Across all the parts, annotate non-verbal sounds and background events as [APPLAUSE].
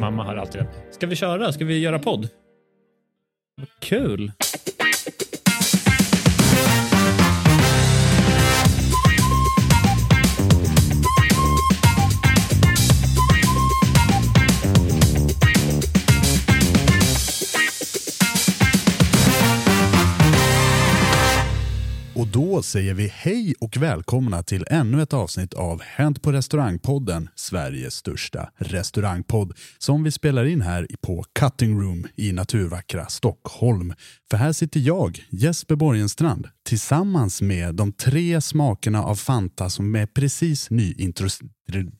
Mamma har alltid den. Ska vi köra? Ska vi göra podd? Vad kul! Då säger vi hej och välkomna till ännu ett avsnitt av Hänt på restaurangpodden, Sveriges största restaurangpodd, som vi spelar in här på Cutting Room i naturvackra Stockholm. För här sitter jag, Jesper Borgenstrand, tillsammans med de tre smakerna av Fanta som är precis nyintro...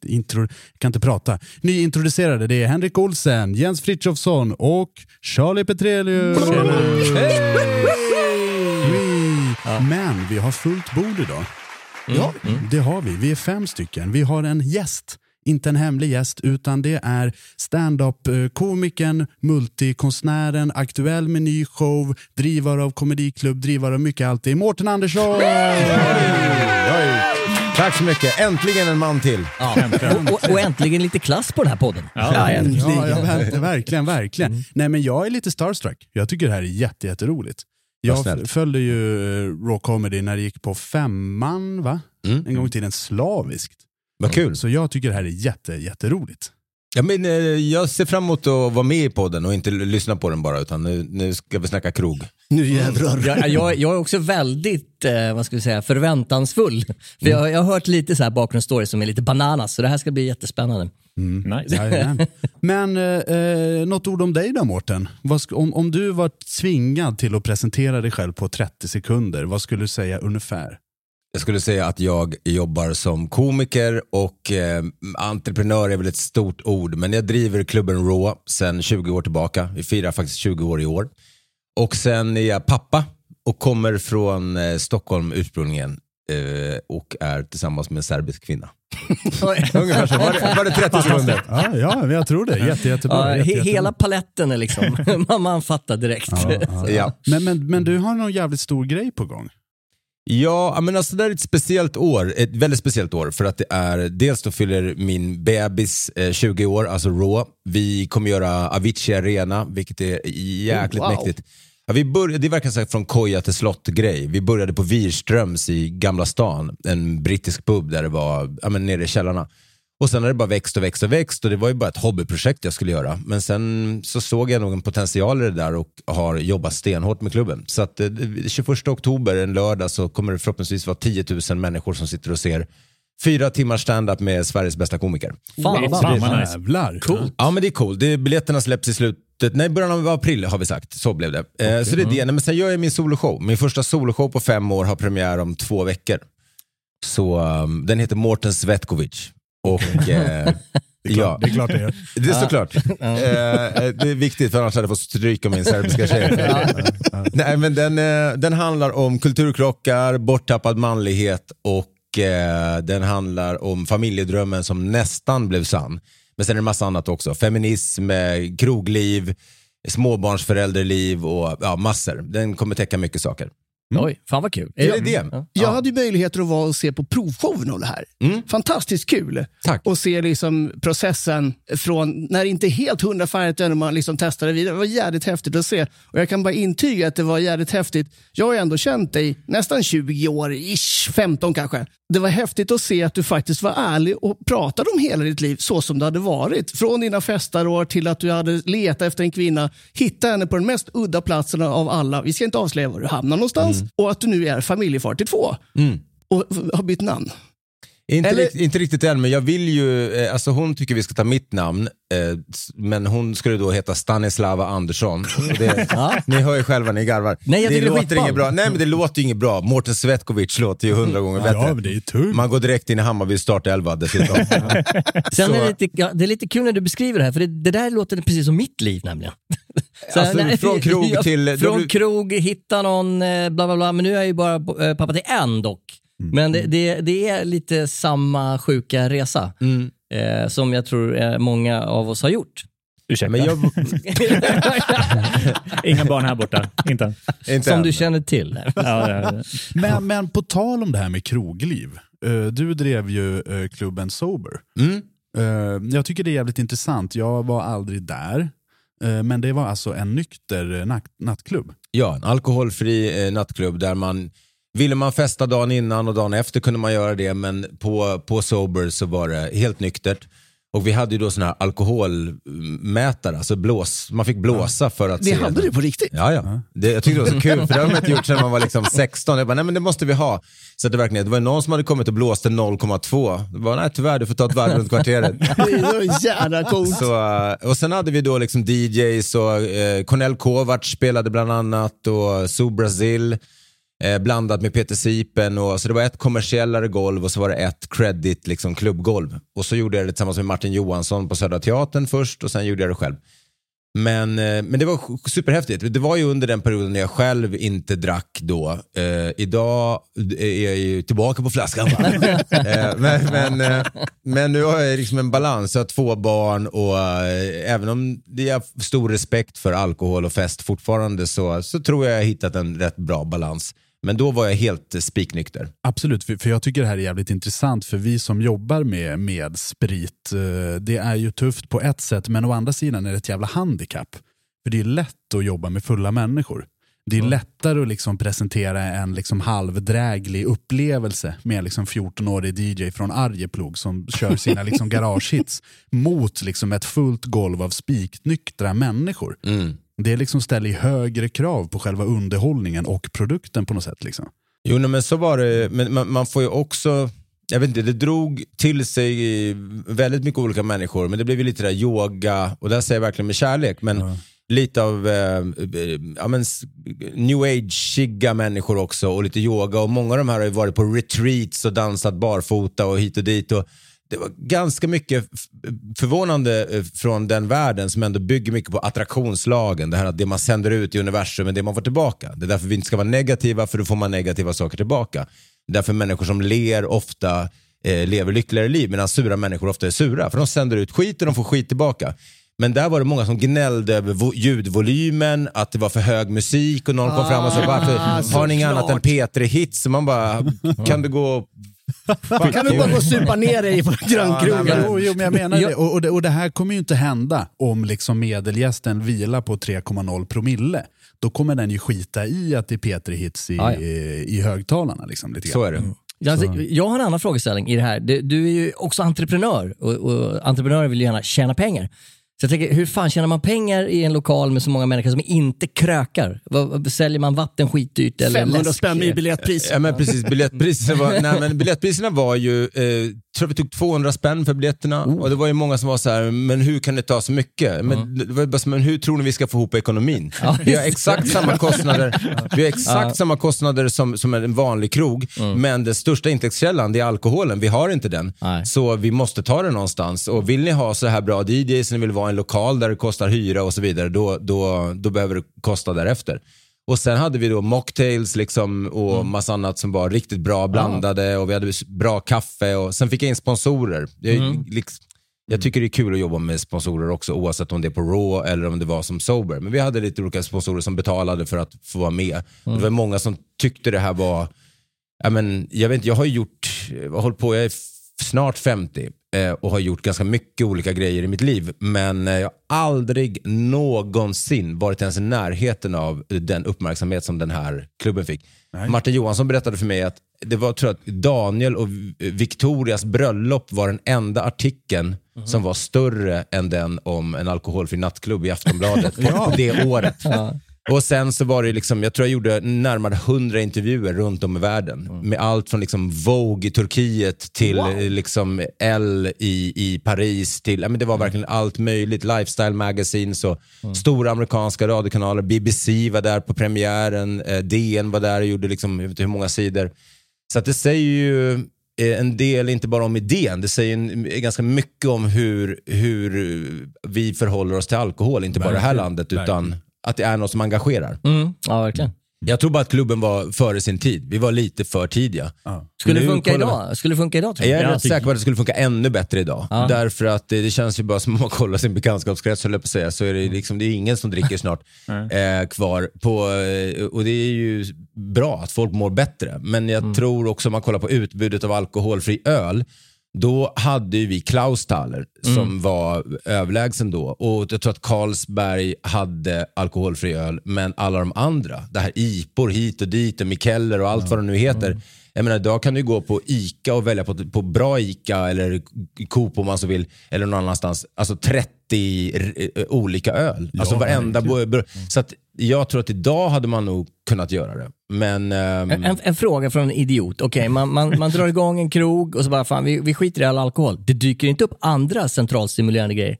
Intro, kan inte prata. Nyintroducerade. Det är Henrik Olsen, Jens Frithiofsson och Charlie Petrelius. [LAUGHS] Men vi har fullt bord idag. Ja, det har vi. Vi är fem stycken. Vi har en gäst. Inte en hemlig gäst, utan det är stand-up-komikern, multikonstnären, aktuell med ny show, drivare av komediklubb, drivare av mycket allt. Det är Mårten Andersson! Tack så mycket. Äntligen en man till. Och, och, och äntligen lite klass på den här podden. Ja, ja, ja, ver- verkligen, verkligen. Nej, men jag är lite starstruck. Jag tycker det här är jätte, jätteroligt. Jag snällt. följde ju eh, Raw Comedy när det gick på femman, va? Mm. En gång i tiden slaviskt. Vad kul. Så jag tycker det här är jätte, jätteroligt. Ja, men, eh, jag ser fram emot att vara med i podden och inte lyssna på den bara, utan nu, nu ska vi snacka krog. Nu jävlar. Jag, jag, jag är också väldigt eh, vad ska vi säga, förväntansfull. För jag, jag har hört lite så här bakgrundsstories som är lite bananas, så det här ska bli jättespännande. Nice. Jajamän. Men eh, eh, något ord om dig då Mårten? Om, om du var tvingad till att presentera dig själv på 30 sekunder, vad skulle du säga ungefär? Jag skulle säga att jag jobbar som komiker och eh, entreprenör är väl ett stort ord, men jag driver klubben Raw sedan 20 år tillbaka. Vi firar faktiskt 20 år i år. Och sen är jag pappa och kommer från eh, Stockholm ursprungligen eh, och är tillsammans med en serbisk kvinna. [LAUGHS] Ungefär så. Var det, var det 30 sekunder? Ja, ja men jag tror det. Jätte, jättebra. Ja, Jätte, jättebra. hela paletten är liksom, [LAUGHS] man, man fattar direkt. Ja, ja. [LAUGHS] Ja. Men, men, men du har någon jävligt stor grej på gång. Ja, men alltså det är ett speciellt år. Ett väldigt speciellt år för att det är, dels då fyller min bebis eh, 20 år, alltså Raw. Vi kommer göra Avicii Arena, vilket är jäkligt Oh, wow. mäktigt. Ja, vi började, det verkar sagt från koja till slott-grej. Vi började på Wirströms i Gamla stan, en brittisk pub där det var ja, men nere i källarna. Och sen har det bara växt och växt och växt och det var ju bara ett hobbyprojekt jag skulle göra. Men sen så såg jag nog en potential i det där och har jobbat stenhårt med klubben. Så att eh, 21 oktober, en lördag, så kommer det förhoppningsvis vara 10 000 människor som sitter och ser fyra timmars stand-up med Sveriges bästa komiker. Fan vad Fan, bra. vad nice. Jävlar. Coolt. Ja men det är coolt. Det, biljetterna släpps i slutet, nej början av april har vi sagt. Så blev det. Eh, så det är det. Nej, men sen gör jag min soloshow. Min första soloshow på fem år har premiär om två veckor. Så um, den heter Mårten Svetkovic. Och eh, Det är ja, klart det, är klart det är. det är såklart. Eh, det är viktigt för annars hade jag fått stryk av min serbiska tjej. Nej, men den, eh, den handlar om kulturkrockar, borttappad manlighet och eh, den handlar om familjedrömmen som nästan blev sann. Men sen är det en massa annat också. Feminism, eh, krogliv, småbarnsförälderliv och ja, massor. Den kommer täcka mycket saker. Oj, fan vad kul. Det är det. Ja. Jag hade ju möjligheter att vara och se på provshowen av det här. Fantastiskt kul. Tack. Och se liksom processen från när det inte är helt hundrafärdigt än när man liksom testade vidare. Det var jävligt häftigt att se. Och jag kan bara intyga att det var jävligt häftigt. Jag har ju ändå känt dig nästan 20 år, ish, 15 kanske. Det var häftigt att se att du faktiskt var ärlig och pratade om hela ditt liv så som det hade varit. Från dina festarår till att du hade letat efter en kvinna, hittat henne på den mest udda platsen av alla. Vi ska inte avslöja var du hamnar någonstans. Och att du nu är familjefar till två. Och har bytt namn. Inte, Eller- rikt, inte riktigt än, men jag vill ju, eh, alltså hon tycker vi ska ta mitt namn, eh, men hon skulle då heta Stanislava Andersson. Det, [LAUGHS] Ni hör ju själva, ni garvar. Nej, jag det låter inget bra. Nej men det låter ju inget bra. Mårten Svetkovic låter ju hundra gånger bättre. Ja, men det är tur. Man går direkt in i Hammarby startelva dessutom. [LAUGHS] Sen är det, lite, ja, det är lite kul när du beskriver det här, för det, det där låter precis som mitt liv nämligen. Så, Alltså, från krog [LAUGHS] ja, till- Från krog, hitta någon, eh, bla bla bla. Men nu är jag ju bara eh, pappa till en dock. Mm. Men det, det, det är lite samma sjuka resa. Mm. Eh, som jag tror eh, många av oss har gjort. Ursäkta. Men jag, [LAUGHS] [LAUGHS] Inga barn här borta. Inte. inte som än. du känner till. Ja, ja, ja. Men, men på tal om det här med krogliv. Du drev ju klubben Sober. Mm. Jag tycker det är jävligt intressant. Jag var aldrig där. Eh, men det var alltså en nykter eh, natt, nattklubb. Ja, en alkoholfri eh, nattklubb där man Ville man festa dagen innan och dagen efter kunde man göra det, men på, på Sober så var det helt nyktert. Och vi hade ju då såna här alkoholmätare, alltså blås, man fick blåsa för att Det se. hade du på riktigt. Ja, ja. Det, jag tyckte det var så kul, för det har man inte gjort sedan man var liksom 16. Jag bara, nej men det måste vi ha. Så det, verkligen, det var någon som hade kommit och blåste 0,2. Det var, nej tyvärr, du får ta ett varv runt kvarteret. [LAUGHS] Det är så jävla coolt. Så, och sen hade vi då liksom DJs och eh, Cornel Kovacs spelade bland annat och Sue Brazil eh, blandat med Peter Sipen. Och, så det var ett kommersiellare golv och så var det ett credit liksom, klubbgolv. Och så gjorde jag det tillsammans med Martin Johansson på Södra Teatern först och sen gjorde jag det själv. Men, eh, men det var superhäftigt. Det var ju under den perioden när jag själv inte drack då. Eh, idag är jag ju tillbaka på flaskan. [LAUGHS] eh, men, men, eh, men nu har jag liksom en balans. Jag har två barn och eh, även om det är stor respekt för alkohol och fest fortfarande så, så tror jag jag har hittat en rätt bra balans. Men då var jag helt eh, spiknykter. Absolut, för, för jag tycker det här är jävligt intressant för vi som jobbar med, med sprit, eh, det är ju tufft på ett sätt men å andra sidan är det ett jävla handikapp. För det är lätt att jobba med fulla människor. Det är lättare att liksom presentera en liksom halvdräglig upplevelse med liksom 14-årig DJ från Arjeplog som kör sina liksom [LAUGHS] garagehits mot liksom ett fullt golv av spiknyktra människor. Det liksom ställer högre krav på själva underhållningen och produkten på något sätt. Liksom. Jo, nej, men så var det. Men man, man får ju också, jag vet inte, det drog till sig väldigt mycket olika människor, men det blev ju lite där yoga, och det säger jag verkligen med kärlek, men lite av eh, ja, men, new age-iga människor också och lite yoga och många av de här har ju varit på retreats och dansat barfota och hit och dit. Och, det var ganska mycket förvånande eh, från den världen som ändå bygger mycket på attraktionslagen. Det här att det man sänder ut i universum är det man får tillbaka. Det är därför vi inte ska vara negativa, för då får man negativa saker tillbaka. Det är därför människor som ler ofta eh, lever lyckligare liv, medan sura människor ofta är sura. För de sänder ut skit och de får skit tillbaka. Men där var det många som gnällde över vo- ljudvolymen, att det var för hög musik och någon kom fram och sa varför har ni inget annat än P3 Hits? Och man bara, kan du gå... Kan du bara gå och supa ner dig på grannkrogen? Jo, jo, men jag menar Ja. det. Och, och det. Och det här kommer ju inte hända om liksom medelgästen vilar på 3,0 promille. Då kommer den ju skita i att det är P3 Hits i, Ja, ja. i, i högtalarna. Liksom, lite grann. Så är det. Ja, Alltså, jag har en annan frågeställning i det här. Du, du är ju också entreprenör och, och entreprenörer vill ju gärna tjäna pengar. Så jag tänker, hur fan tjänar man pengar i en lokal med så många människor som inte krökar? Vad, säljer man vatten skitdyrt eller 500 läsk? spänn i biljettpris. Ja men precis, biljettpriserna var, nej, men biljettpriserna var ju, eh, tror vi tog 200 spänn för biljetterna Oh. och det var ju många som var så här, men hur kan det ta så mycket? Men, det var bara men hur tror ni vi ska få ihop ekonomin? Ja, vi har exakt samma kostnader, vi har exakt samma kostnader som, som en vanlig krog, men den största intäktskällan det är alkoholen, vi har inte den. Nej. Så vi måste ta den någonstans och vill ni ha så här bra DJs, ni vill vara i en lokal där det kostar hyra och så vidare, då, då, då behöver det kosta därefter. Och sen hade vi då mocktails liksom och massa annat som var riktigt bra blandade och vi hade bra kaffe och sen fick jag in sponsorer. Jag, liksom, jag tycker det är kul att jobba med sponsorer också oavsett om det är på Raw eller om det var som Sober. Men vi hade lite olika sponsorer som betalade för att få vara med. Och det var många som tyckte det här var, ja, men, jag vet inte, jag har gjort, jag har hållit på, jag är snart 50 eh, och har gjort ganska mycket olika grejer i mitt liv. Men eh, jag har aldrig någonsin varit ens i närheten av den uppmärksamhet som den här klubben fick. Martin Johansson berättade för mig att det var tror jag, Daniel och Victorias bröllop var den enda artikeln som var större än den om en alkoholfri nattklubb i Aftonbladet [LAUGHS] på det året. Och sen så var det liksom, jag tror jag gjorde närmare 100 intervjuer runt om i världen. Med allt från liksom Vogue i Turkiet till eh, liksom L i, i Paris. Till, men det var verkligen allt möjligt. Lifestyle magazines och stora amerikanska radiokanaler. BBC var där på premiären. Eh, DN var där och gjorde liksom, jag vet inte hur många sidor. Så det säger ju eh, en del, inte bara om idén, det säger en, ganska mycket om hur, hur vi förhåller oss till alkohol. Inte bara i det här landet, utan. Att det är något som engagerar. Mm, ja, verkligen. Jag tror bara att klubben var före sin tid. Vi var lite för tidiga. Skulle det funka idag? Skulle det funka idag tror Jag du? är rätt säker på att det skulle funka ännu bättre idag. Ja. Därför att det, det känns ju bara som om man kollar sin bekantskapskrets, höll jag på att säga, så är det, liksom, det är ingen som dricker snart [LAUGHS] eh, kvar. På, eh, och det är ju bra att folk mår bättre. Men jag tror också om man kollar på utbudet av alkoholfri öl, då hade vi Klausthaler som var överlägsen då. Och jag tror att Carlsberg hade alkoholfri öl, men alla de andra, det här IPOR hit och dit och Mikeller och allt vad det nu heter. Jag menar, idag kan du gå på ICA och välja på, på bra ICA eller Coop om man så vill, eller någon annanstans. Alltså 30 r- eh, olika öl. Alltså varenda bo, Så att jag tror att idag hade man nog kunnat göra det. Men... ehm, En, en, en fråga från en idiot. Okej, man, man, man drar igång en krog och så bara, fan vi, vi skiter i all alkohol. Det dyker inte upp andra centralstimulerande grejer.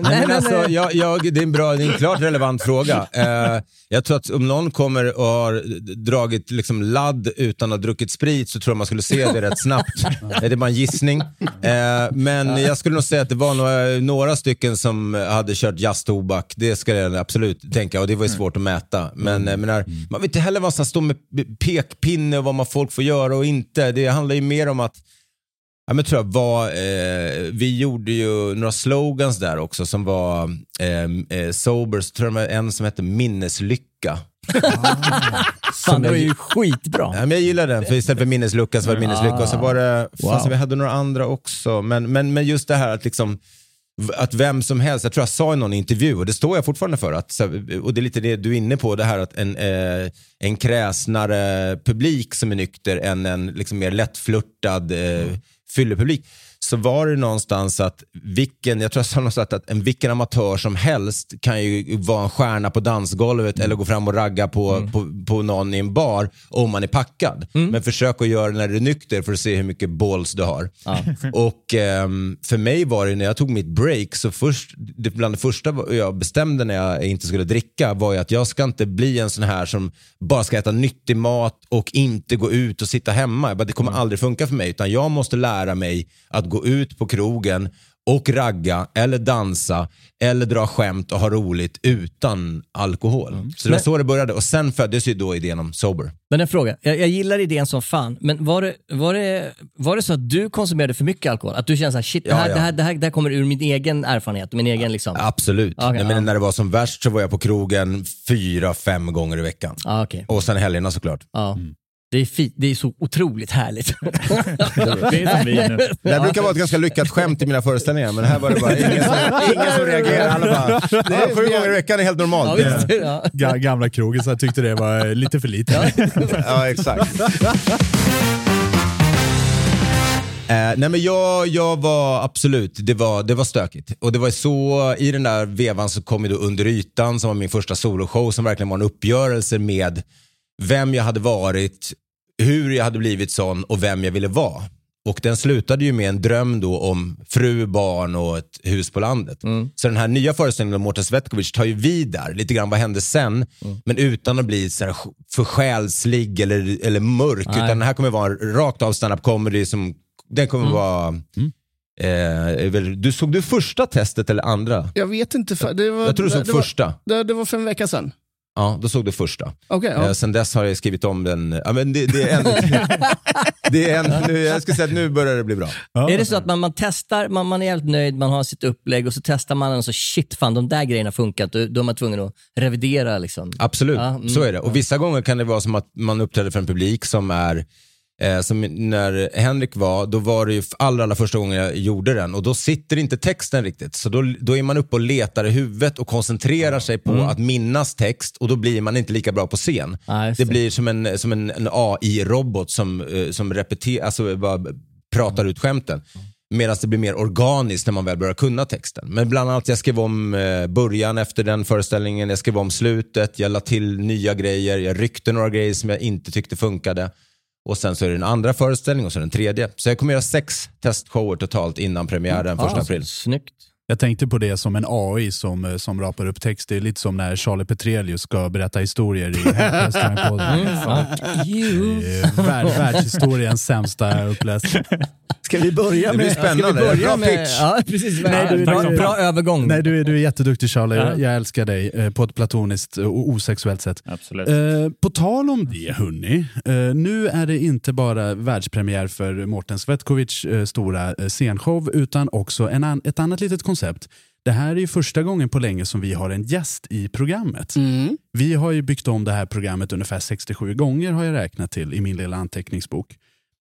Nej, men alltså, jag, jag, det, är en bra, det är en klart relevant fråga. [LAUGHS] Eh, jag tror att om någon kommer och har dragit liksom ladd utan att ha druckit sprit så tror jag man skulle se det rätt snabbt. [LAUGHS] Eh, det är bara en gissning. Eh, men jag skulle nog säga att det var några, några stycken som hade kört jazztobak. Det ska jag absolut tänka och det var ju svårt att mäta. Men eh, menar, man vill inte heller vara så här, stå med pekpinne och vad man folk får göra och inte. Det handlar ju mer om att Ja, men tror jag var, eh, vi gjorde ju några slogans där också som var eh, eh, sober, så tror jag var en som hette minneslycka. [LAUGHS] Fan, det var ju skitbra. Ja, men jag gillar den, för istället för minneslucka så var det minneslycka. Och så var det, fast vi hade några andra också. Men, men, men just det här att liksom, att vem som helst, jag tror jag sa i någon intervju, och det står jag fortfarande för, att, och det är lite det du är inne på, det här att en, eh, en kräsnare publik som är nykter än en liksom mer lättflörtad eh, fyllepublik. Så var det någonstans att vilken, jag tror jag sa någonstans att en vilken amatör som helst kan ju vara en stjärna på dansgolvet eller gå fram och ragga på, på, på någon i en bar om man är packad. Men försök att göra det när du är nykter för att se hur mycket balls du har. [LAUGHS] Och ehm, för mig var det när jag tog mitt break, så först, det, bland det första jag bestämde när jag inte skulle dricka var ju att jag ska inte bli en sån här som bara ska äta nyttig mat och inte gå ut och sitta hemma. Bara, det kommer aldrig funka för mig, utan jag måste lära mig att gå ut på krogen och ragga eller dansa eller dra skämt och ha roligt utan alkohol. Så det var Men- så det började och sen föddes ju då idén om sober. Men en fråga, jag, jag gillar idén som fan, men var det, var, det, var det så att du konsumerade för mycket alkohol? Att du kände såhär, shit, det här, ja. Det, här, det, här, det här kommer ur min egen erfarenhet, min egen liksom... Absolut. Okej, Nej, men ja. när det var som värst så var jag på krogen fyra, fem gånger i veckan. Ja, okej. Och sen helgerna såklart. Ja. Det, är fi- det är så otroligt härligt. [LAUGHS] Det är som vi nu. Det här brukar vara ett ganska lyckat skämt i mina föreställningar, men här var det bara ingen som, [LAUGHS] ingen som reagerade. Alla bara, ja, sju gånger i veckan är helt Ja, normalt. visst, ja. Ga- Gamla krogisar tyckte det var lite för lite. Ja, exakt. Eh, nej men jag, jag var absolut, det var, det var stökigt. Och det var så, i den där vevan så kom ju då Under ytan som var min första soloshow som verkligen var en uppgörelse med vem jag hade varit, hur jag hade blivit sån och vem jag ville vara. Och den slutade ju med en dröm då om fru, barn och ett hus på landet. Så den här nya föreställningen om Mårten Svetkovic tar ju vid där, lite grann vad hände sen, men utan att bli så här för själslig eller, eller mörk. Nej. Utan den här kommer vara rakt av stand-up comedy som, den kommer vara Eh, väl- du, såg du första testet eller andra? Jag vet inte. För, det var, Jag tror du såg det var, första. Det, det var för en vecka sedan. Ja, då såg du första. Okej, ja. Eh, sen dess har jag skrivit om den. Ja, men det, det är en, [LAUGHS] det är en, nu, jag skulle säga att nu börjar det bli bra. Är det så att man, man testar, man, man är helt nöjd, man har sitt upplägg och så testar man och så shit fan de där grejerna funkat, då, då är man tvungen att revidera liksom. Absolut, Ja, mm, så är det. Och vissa gånger kan det vara som att man uppträder för en publik som är Eh, som när Henrik var, då var det ju allra, allra första gången jag gjorde den och då sitter inte texten riktigt. Så då, då är man uppe och letar i huvudet och koncentrerar sig på att minnas text och då blir man inte lika bra på scen. Det det. blir som en, som en, en AI-robot som, eh, som repeterar, alltså bara pratar ut skämten. Medan det blir mer organiskt när man väl börjar kunna texten. Men bland annat, jag skrev om eh, början efter den föreställningen, jag skrev om slutet, jag la till nya grejer, jag ryckte några grejer som jag inte tyckte funkade. Och sen så är det en andra föreställning och så den tredje. Så jag kommer göra sex testshower totalt innan premiären första Ah, april. Snyggt. Jag tänkte på det som en AI som, eh, som rapar upp text. Det är lite som när Charlie Petrelius ska berätta historier i [LAUGHS] you. Det är Värld, världshistoriens sämsta uppläsning. Ska vi börja Det blir med... spännande. Börja Bra med, pitch. ja, precis. Nej, du- bra, du- bra övergång. Nej, du är, du är jätteduktig Charlie. Ja. Jag, jag älskar dig eh, på ett platoniskt och osexuellt sätt. Absolut. Eh, på tal om det, hörni. Eh, nu är det inte bara världspremiär för Mårten Svetkovics eh, stora scenshow, utan också en an- ett annat litet koncept. Det här är ju första gången på länge som vi har en gäst i programmet. Mm. Vi har ju byggt om det här programmet ungefär 67 gånger har jag räknat till i min lilla anteckningsbok.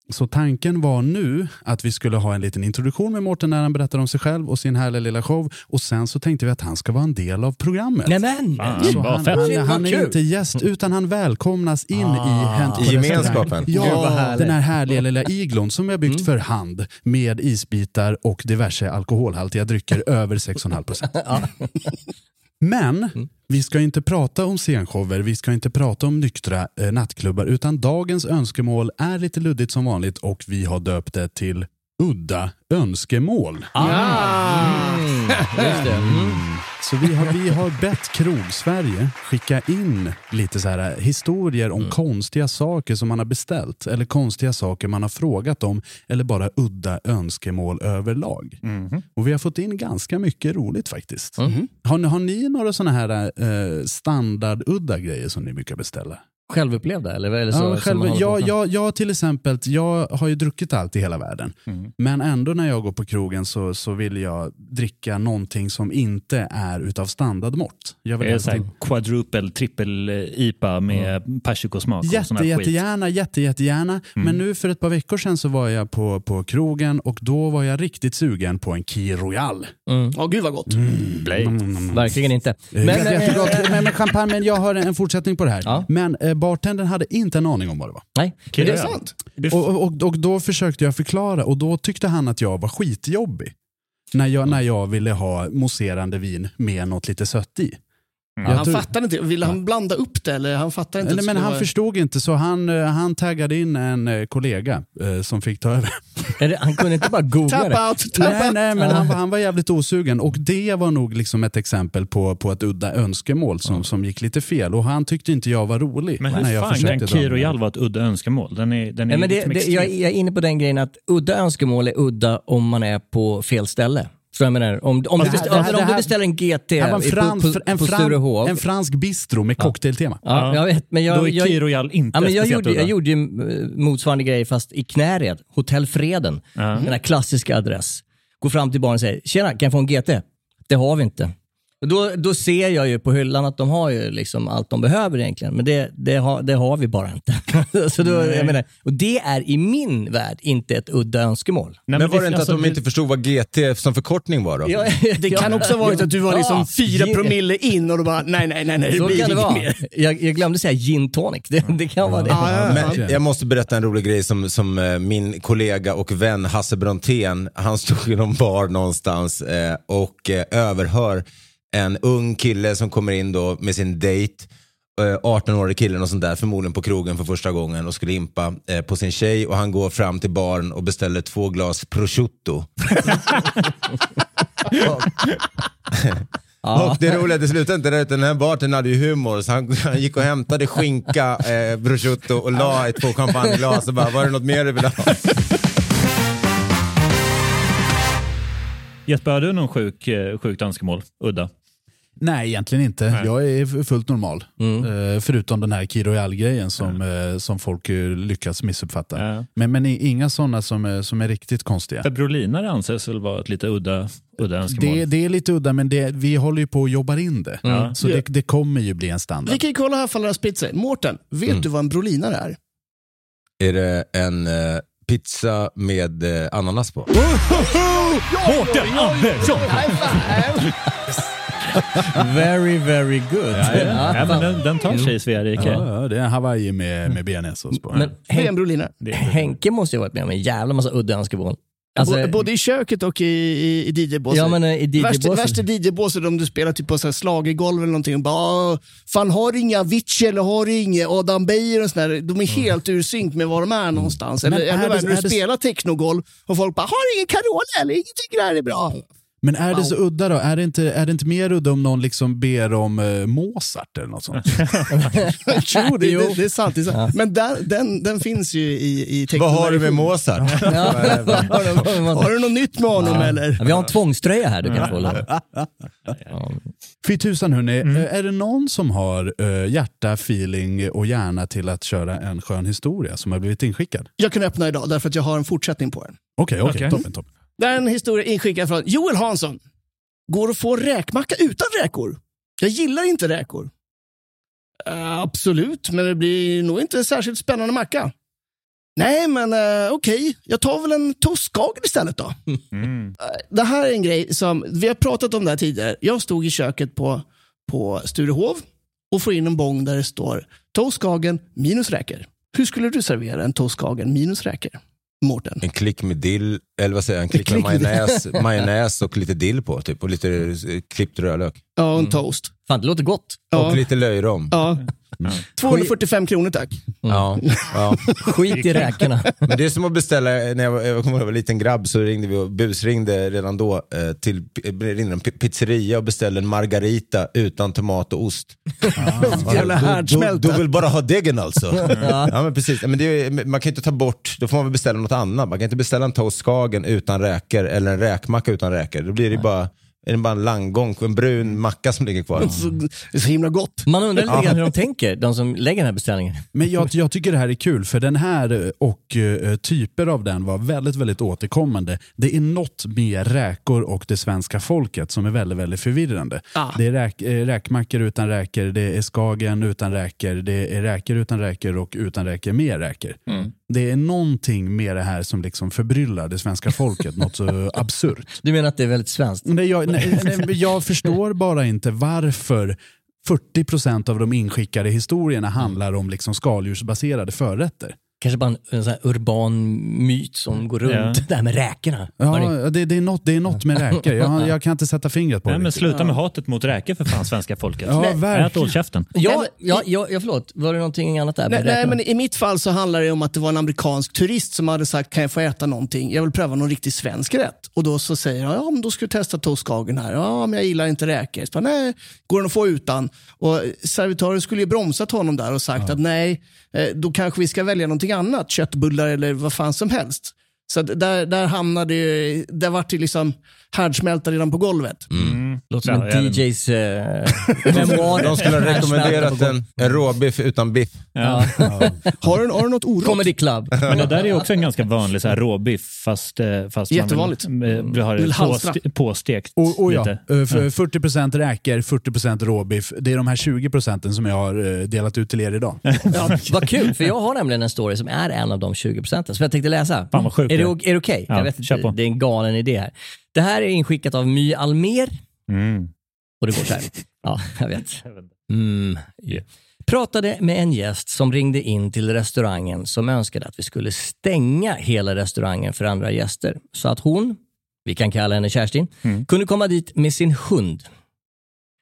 Så tanken var nu att vi skulle ha en liten introduktion med Mårten när han berättar om sig själv och sin härliga lilla show. Och sen så tänkte vi att han ska vara en del av programmet. Nämen! Fan, Så han, han, han är inte gäst utan han välkomnas in i Hänt på I gemenskapen. Ja, den här härliga lilla iglon som jag byggt för hand med isbitar och diverse alkoholhaltiga drycker över 6,5 procent. [LAUGHS] Men vi ska inte prata om scenshower, vi ska inte prata om nyktra eh, nattklubbar, utan dagens önskemål är lite luddigt som vanligt och vi har döpt det till Udda önskemål. Mm, just det. Mm. Så vi har, vi har bett Krog-Sverige skicka in lite så här historier om konstiga saker som man har beställt eller konstiga saker man har frågat om eller bara udda önskemål överlag. Och vi har fått in ganska mycket roligt faktiskt. Har, ni- har ni några sådana här eh, standardudda grejer som ni brukar beställa? Självupplevda eller? eller så, Ja, själv, jag, jag, jag till exempel, jag har ju druckit allt i hela världen. Men ändå när jag går på krogen så, så vill jag dricka någonting som inte är utav standardmått. Jag vill Det är quadruple, trippel IPA med persikosmak och Jätte, skit. jättegärna, jätte, jättegärna. Men nu för ett par veckor sedan så var jag på, på krogen och då var jag riktigt sugen på en Key Royal. Mm. Ja, gud vad gott. Blade. Verkligen inte. Men, Men, eh, men, men champagne, men jag har en fortsättning på det här. Ja. Men eh, bartendern hade inte en aning om vad det var. nej. Kul, Det är sant. Och, och, och då försökte jag förklara och då tyckte han att jag var skitjobbig. När jag, när jag ville ha mousserande vin med något lite sött i. Ja, Jag han tror- fattar inte. Ville han blanda upp det eller han fattar inte? Nej, men han vara- förstod inte så han, eh, han taggade in en eh, kollega eh, som fick ta över. Det, han kunde inte bara googla [LAUGHS] Tap det. out, Nej, out. nej, men han, var- han var jävligt osugen och det var nog liksom ett exempel på, på ett udda önskemål som, som gick lite fel och han tyckte inte jag var rolig. Men när hur fan kan. Royal vara ett udda önskemål? Den är, den är Nej, men det, liksom det, jag, jag är inne på den grejen att udda önskemål är udda om man är på fel ställe. Förstår vad jag menar? Om, om, Fast du, beställer, här- om du beställer en GT här var en, i- frans, på, på, en, på fran, en fransk bistro med cocktailtema. Ja, jag vet, men jag, Då är jag, Key Royal inte ja, men jag, gjorde, jag gjorde ju eh, motsvarande grej fast i Knäred, Hotell Freden. Den här klassiska adress. Går fram till baren och säger, tjena kan jag få en GT? Det har vi inte. Då, då ser jag ju på hyllan att de har ju liksom allt de behöver egentligen, men det, det, har, det har vi bara inte. [LAUGHS] så då, jag menar, och det är i min värld inte ett udda önskemål. Nej, Men var det inte alltså, att de inte förstod vad GT som förkortning var då? Ja, Det kan också ha varit att du var liksom Ja, fyra gin- promille in och då bara, nej, nej, nej, nej det Så blir kan det inget vara. mer. Jag, jag glömde säga gin tonic. Det, det kan vara det. Ja, ja, ja. Men jag måste berätta en rolig grej som, som eh, min kollega och vän Hasse Brontén, han stod i någon bar någonstans eh, och eh, överhör en ung kille som kommer in då med sin dejt, eh, 18-årig killen och sånt där, förmodligen på krogen för första gången och skulle impa eh, på sin tjej och han går fram till baren och beställer två glas prosciutto. [LAUGHS] Och det roliga, det slutade inte där utan den här barten hade ju humor så han, han gick och hämtade skinka, eh, prosciutto och la i två champagneglas och bara, var det något mer du vill ha? Jesper, har du någon sjuk, eh, sjukt önskemål? Udda? Nej, egentligen inte. Nej. Jag är fullt normal. Eh, förutom den här Key Royal-grejen som, eh, som folk eh, lyckas missuppfatta. Ja. Men, men inga sådana som, är- som är riktigt konstiga. Febrolinare anses väl vara ett lite udda, udda önskemål. Det, det är lite udda, men det, vi håller ju på och jobbar in det. Ja. Så det, det kommer ju bli en standard. Vi kan ju kolla här ifall det har spritt sig. Mårten, vet Mm. du vad en brolinare är? Är det en eh, pizza med eh, ananas på? Håkan Andersson! [LAUGHS] [LAUGHS] Very, very good. Ja, ja. ja, men den, den tar sig i Sverige. Ja, ja, det är en Hawaii med, med bearnaisesås på. Men Det är en Hen-. Henke måste ju ha varit med om en jävla massa udda önskemål. Alltså, Både i köket och i, i, i DJ-båset. Ja, men, eh, i DJ-båset. Värst, värst är DJ-båset om du spelar typ på så här slagergolv eller någonting. Och bara, "Ah, fan har du inga Avicii eller har du inget Adam Beijer och sådär. De är helt ur synk med var de är någonstans. Eller Men är ännu det- värre när är du det- spelar technogolv och folk bara, har du ingen Carola eller? Ingen tycker det här är bra. Men är det så udda då? Är det inte, är det inte mer udda om någon liksom ber om eh, Mozart eller något sånt? [LAUGHS] jo, det, det, det är sant. Det är sant. Men där, den, den finns ju i, i Vad har du med. Mozart? [LAUGHS] Har du något nytt med honom eller? Ja, vi har en tvångströja här du kan få. Ja. [LAUGHS] Fy tusan hörni, Mm. eh, är det någon som har eh, hjärta, feeling och hjärna till att köra en skön historia som har blivit inskickad? Jag kan öppna idag därför att jag har en fortsättning på den. Okej, okej, Okej. toppen, toppen. Det är en historia inskickad från Joel Hansson. Går att få räkmacka utan räkor? Jag gillar inte räkor. Eh, absolut, men det blir nog inte särskilt spännande macka. Nej, men uh, okej. Jag tar väl en toastkager istället då. [LAUGHS] Mm. Eh, Det här är en grej som, vi har pratat om det här tidigare. Jag stod i köket på, på Sturehov och får in en bång där det står toastkagen minus räkor. Hur skulle du servera en toastkagen minus räkor? Mårten? En klick med dill, eller vad säger jag, en klick med klick med majonnäs, majonnäs och lite dill på typ, och lite eh, klippt rödlök. Ja, och en toast. Fan, det låter gott. Ja. Och lite löjrom. Ja. 245 kronor tack. Ja, ja. Skit i räkorna. Men det är som att beställa, när jag var, jag kommer ihåg, jag var liten grabb så ringde vi och busringde redan då eh, till eh, ringde en pi- pizzeria och beställde en margarita utan tomat och ost. Jävla Du, härdsmälta. du vill bara ha degen alltså? ja. men precis. Men det är, man kan inte ta bort, då får man väl beställa något annat. Man kan inte beställa en toast Skagen utan räkor eller en räkmacka utan räkor. Då blir det bara, är det bara en langgång, en brun macka som ligger kvar. [LAUGHS] Så, det är så himla gott. Man undrar lite grann hur de tänker, de som lägger den här beställningen. Men jag, jag tycker det här är kul, för den här eh, och eh, typer av den var väldigt, väldigt återkommande. Det är något med räkor och det svenska folket som är väldigt, väldigt förvirrande. Ah. Det är räk, eh, räkmackor utan räkor, det är skagen utan räkor, det är räkor utan räkor och utan räkor med räkor. Det är någonting med det här som liksom förbryllar det svenska folket, något så [LAUGHS] absurt. Du menar att det är väldigt svenskt? Nej, jag, nej, nej, jag förstår bara inte varför 40% av de inskickade historierna handlar om liksom skaldjursbaserade förrätter. Kanske bara en, en sån här urban myt som går runt, Ja. [LAUGHS] det här med räkorna. Ja, det, det, är något, det är något med räkor. Jag, jag kan inte sätta fingret på Nej, det. men sluta med hatet mot räkor för fan, svenska folket. Ja, Nej, verkligen. Ät håll käften. Ja, ja, ja, ja, förlåt. Var det någonting annat där? Nej, nej, men i mitt fall så handlar det om att det var en amerikansk turist som hade sagt, kan jag få äta någonting? Jag vill pröva någon riktigt svensk rätt. Och då så säger han, ja men då ska du testa toastkagen här. Ja, men jag gillar inte räkor. Så nej, går den att få utan? Och servitören skulle ju bromsat honom där och sagt att nej, eh, då kanske vi ska välja någonting annat. Köttbullar eller vad fan som helst. Så där, där hamnade ju, där vart det liksom härdsmälta redan på golvet. Mm. Låter som Ja, en DJs eh, [LAUGHS] memoar. De skulle ha rekommenderat en, en råbiff utan biff. Ja. [LAUGHS] Har, du, har du något oråd? Comedy Club. Men det där är också en ganska vanlig så här råbiff fast, eh, fast Jättevanligt. man vill, vill ha Vill det påste, påstekt Och, och ja, lite. eh, för 40% räkor, 40% råbiff. Det är de här 20% som jag har eh, delat ut till er idag. [LAUGHS] Ja, vad kul, för jag har nämligen en story som är en av de 20 procenten som jag tänkte läsa. Fan, vad sjukt är det, det är. okej? Ja, jag vet kör inte, på. det är en galen idé här. Det här är inskickat av My Almer Mm. och det går så här. [LAUGHS] Ja, jag vet. Mm. Yeah. Pratade med en gäst som ringde in till restaurangen som önskade att vi skulle stänga hela restaurangen för andra gäster. Så att hon, vi kan kalla henne Kerstin, Mm. kunde komma dit med sin hund.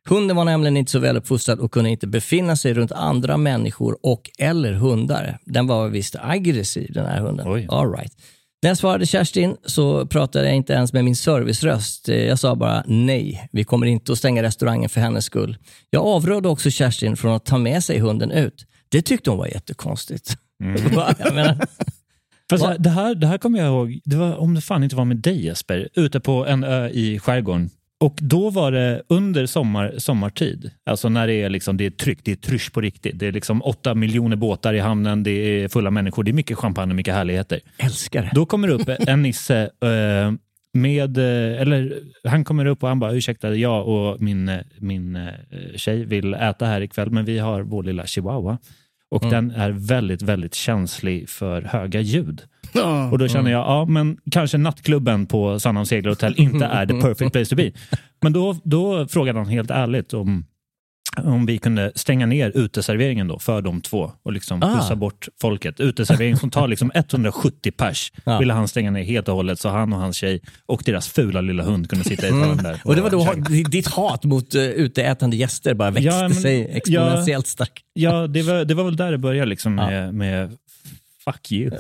Hunden var nämligen inte så väluppfostrad och kunde inte befinna sig runt andra människor och eller hundar. Den var visst aggressiv den här hunden. Oj. All right. När jag svarade Kerstin så pratade jag inte ens med min serviceröst. Jag sa bara nej, vi kommer inte att stänga restaurangen för hennes skull. Jag avrådde också Kerstin från att ta med sig hunden ut. Det tyckte hon var jättekonstigt. [LAUGHS] Va? jag menar, Fast det, här, det här kommer jag ihåg, det var, om det fan inte var med dig Jesper, ute på en ö i skärgården. Och då var det under sommar, sommartid, alltså när det är, liksom, det är tryck, det är trysch på riktigt. Det är liksom åtta miljoner båtar i hamnen, det är fulla människor, det är mycket champagne och mycket härligheter. älskar det. Då kommer det upp en nisse eh, med, eh, eller han kommer upp och han bara ursäkta, jag och min, eh, min eh, tjej vill äta här ikväll men vi har vår lilla chihuahua. Och den är väldigt, väldigt känslig för höga ljud. Och då känner jag, ja men kanske nattklubben på Sandhamn Segelhotell inte är the [LAUGHS] perfect place to be. Men då, då frågade han helt ärligt om, om vi kunde stänga ner uteserveringen då för de två och liksom Ah. pussa bort folket. Uteservering som tar liksom 170 pers Ja. ville han stänga ner helt och hållet så han och hans tjej och deras fula lilla hund kunde sitta i ett hörn där. Mm. Och det var då ditt hat mot uh, uteätande gäster bara växte Ja, men- sig exponentiellt starkt. Ja, det var, det var väl där det började liksom Ja. med, med fuck you. [LAUGHS]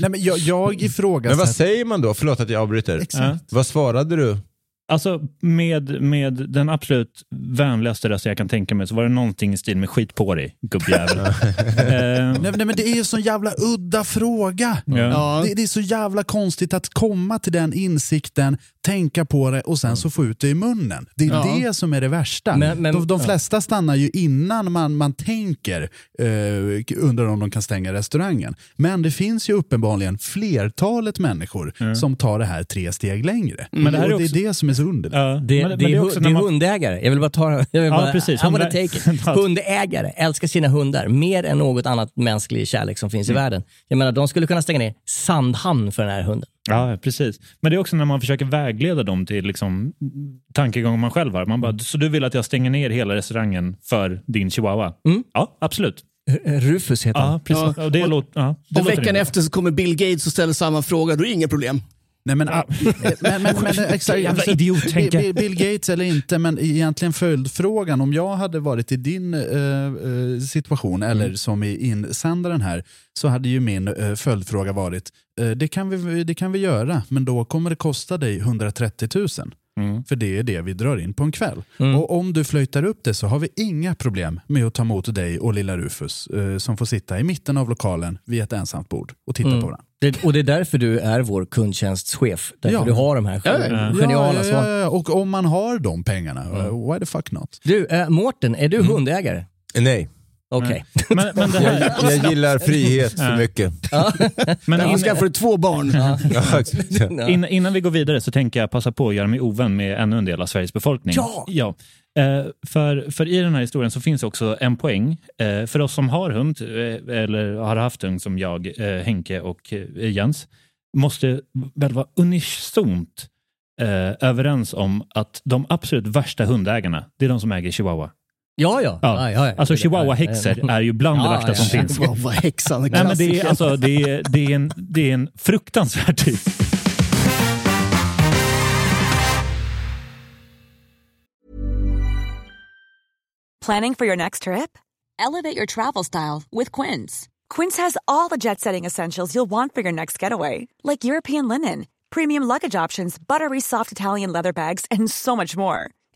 Nej, men jag, jag Men vad ifrågasätter... säger man då? Förlåt att jag avbryter. Exakt. Vad svarade du? Alltså med, med den absolut vänligaste rösten jag kan tänka mig så var det någonting i stil med skit på dig, gubbjävel. [LAUGHS] eh, Nej, nej, men det är ju sån jävla udda fråga. ja. Ja. Det, det är så jävla konstigt att komma till den insikten, tänka på det och sen så få ut det i munnen. Det är Ja. det som är det värsta. Men- men- de de ja. flesta stannar ju innan man, man tänker, eh, undrar om de kan stänga restaurangen. Men det finns ju uppenbarligen flertalet människor som tar det här tre steg längre. Men det här är också- det är det som är underligt. Ja, Det, men- det, men är, också det är man- hundägare. Jag vill bara ta jag vill Ja, bara, precis. I wanna Hundä- take it. [LAUGHS] Hundägare älskar sina hundar mer än något annat mänsklig kärlek som finns i Mm. världen. Jag menar, de skulle kunna stänga ner Sandhamn för den här hunden. Ja, precis. Men det är också när man försöker vägleda dem till liksom, tankegångar man själv har. Man bara, så du vill att jag stänger ner hela restaurangen för din chihuahua? Mm. Ja, absolut. R- Rufus heter han. Ja, precis. Ja. Och det Och- låter, ja, det Och veckan efter så kommer Bill Gates och ställer samma fråga, då är det inga problem. Nej, men, ah, [LAUGHS] men, men, men, exakt, Jävla alltså, idiottänke. Bill, Bill Gates eller inte, men egentligen följdfrågan. Om jag hade varit i din eh, eh, situation, eller som i insändaren här, så hade ju min eh, följdfråga varit, eh, det, kan vi, det kan vi göra, men då kommer det kosta dig 130 000. Mm. För det är det vi drar in på en kväll. Och om du flöjtar upp det så har vi inga problem med att ta emot dig och lilla Rufus eh, som får sitta i mitten av lokalen vid ett ensamt bord och titta Mm. på varandra. Det, och det är därför du är vår kundtjänstchef. Därför Ja. du har de här Ja, geniala ja. ja, svaren. ja, ja, och om man har de pengarna, eh, why the fuck not? Du, äh, Mårten, är du Mm. hundägare? Nej, Okej. Men, men det här... jag gillar frihet för Ja. mycket. Men Därför in, skaffar du två barn. Ja. Ja. in, innan vi går vidare så tänker jag passa på att göra mig ovän med ännu en del av Sveriges befolkning. Ja! ja. Eh, för, för i den här historien så finns också en poäng. Eh, för oss som har hund, eh, eller har haft hund som jag, Henke och Jens, måste väl vara unisont överens om att de absolut värsta hundägarna, det är de som äger chihuahua. Ja, ja. Ja. ja, ja. Alltså chihuahua-häxor är ju bland det värsta ja, som ja. finns. Vad vad häxan, Nej, men det, är, alltså, det, är, det, är en, det är en fruktansvärd typ. Planning for your next trip? Elevate your travel style with Quince. Quince has all the jet setting essentials you'll want for your next getaway, like European linen, premium luggage options, buttery soft Italian leather bags, and so much more.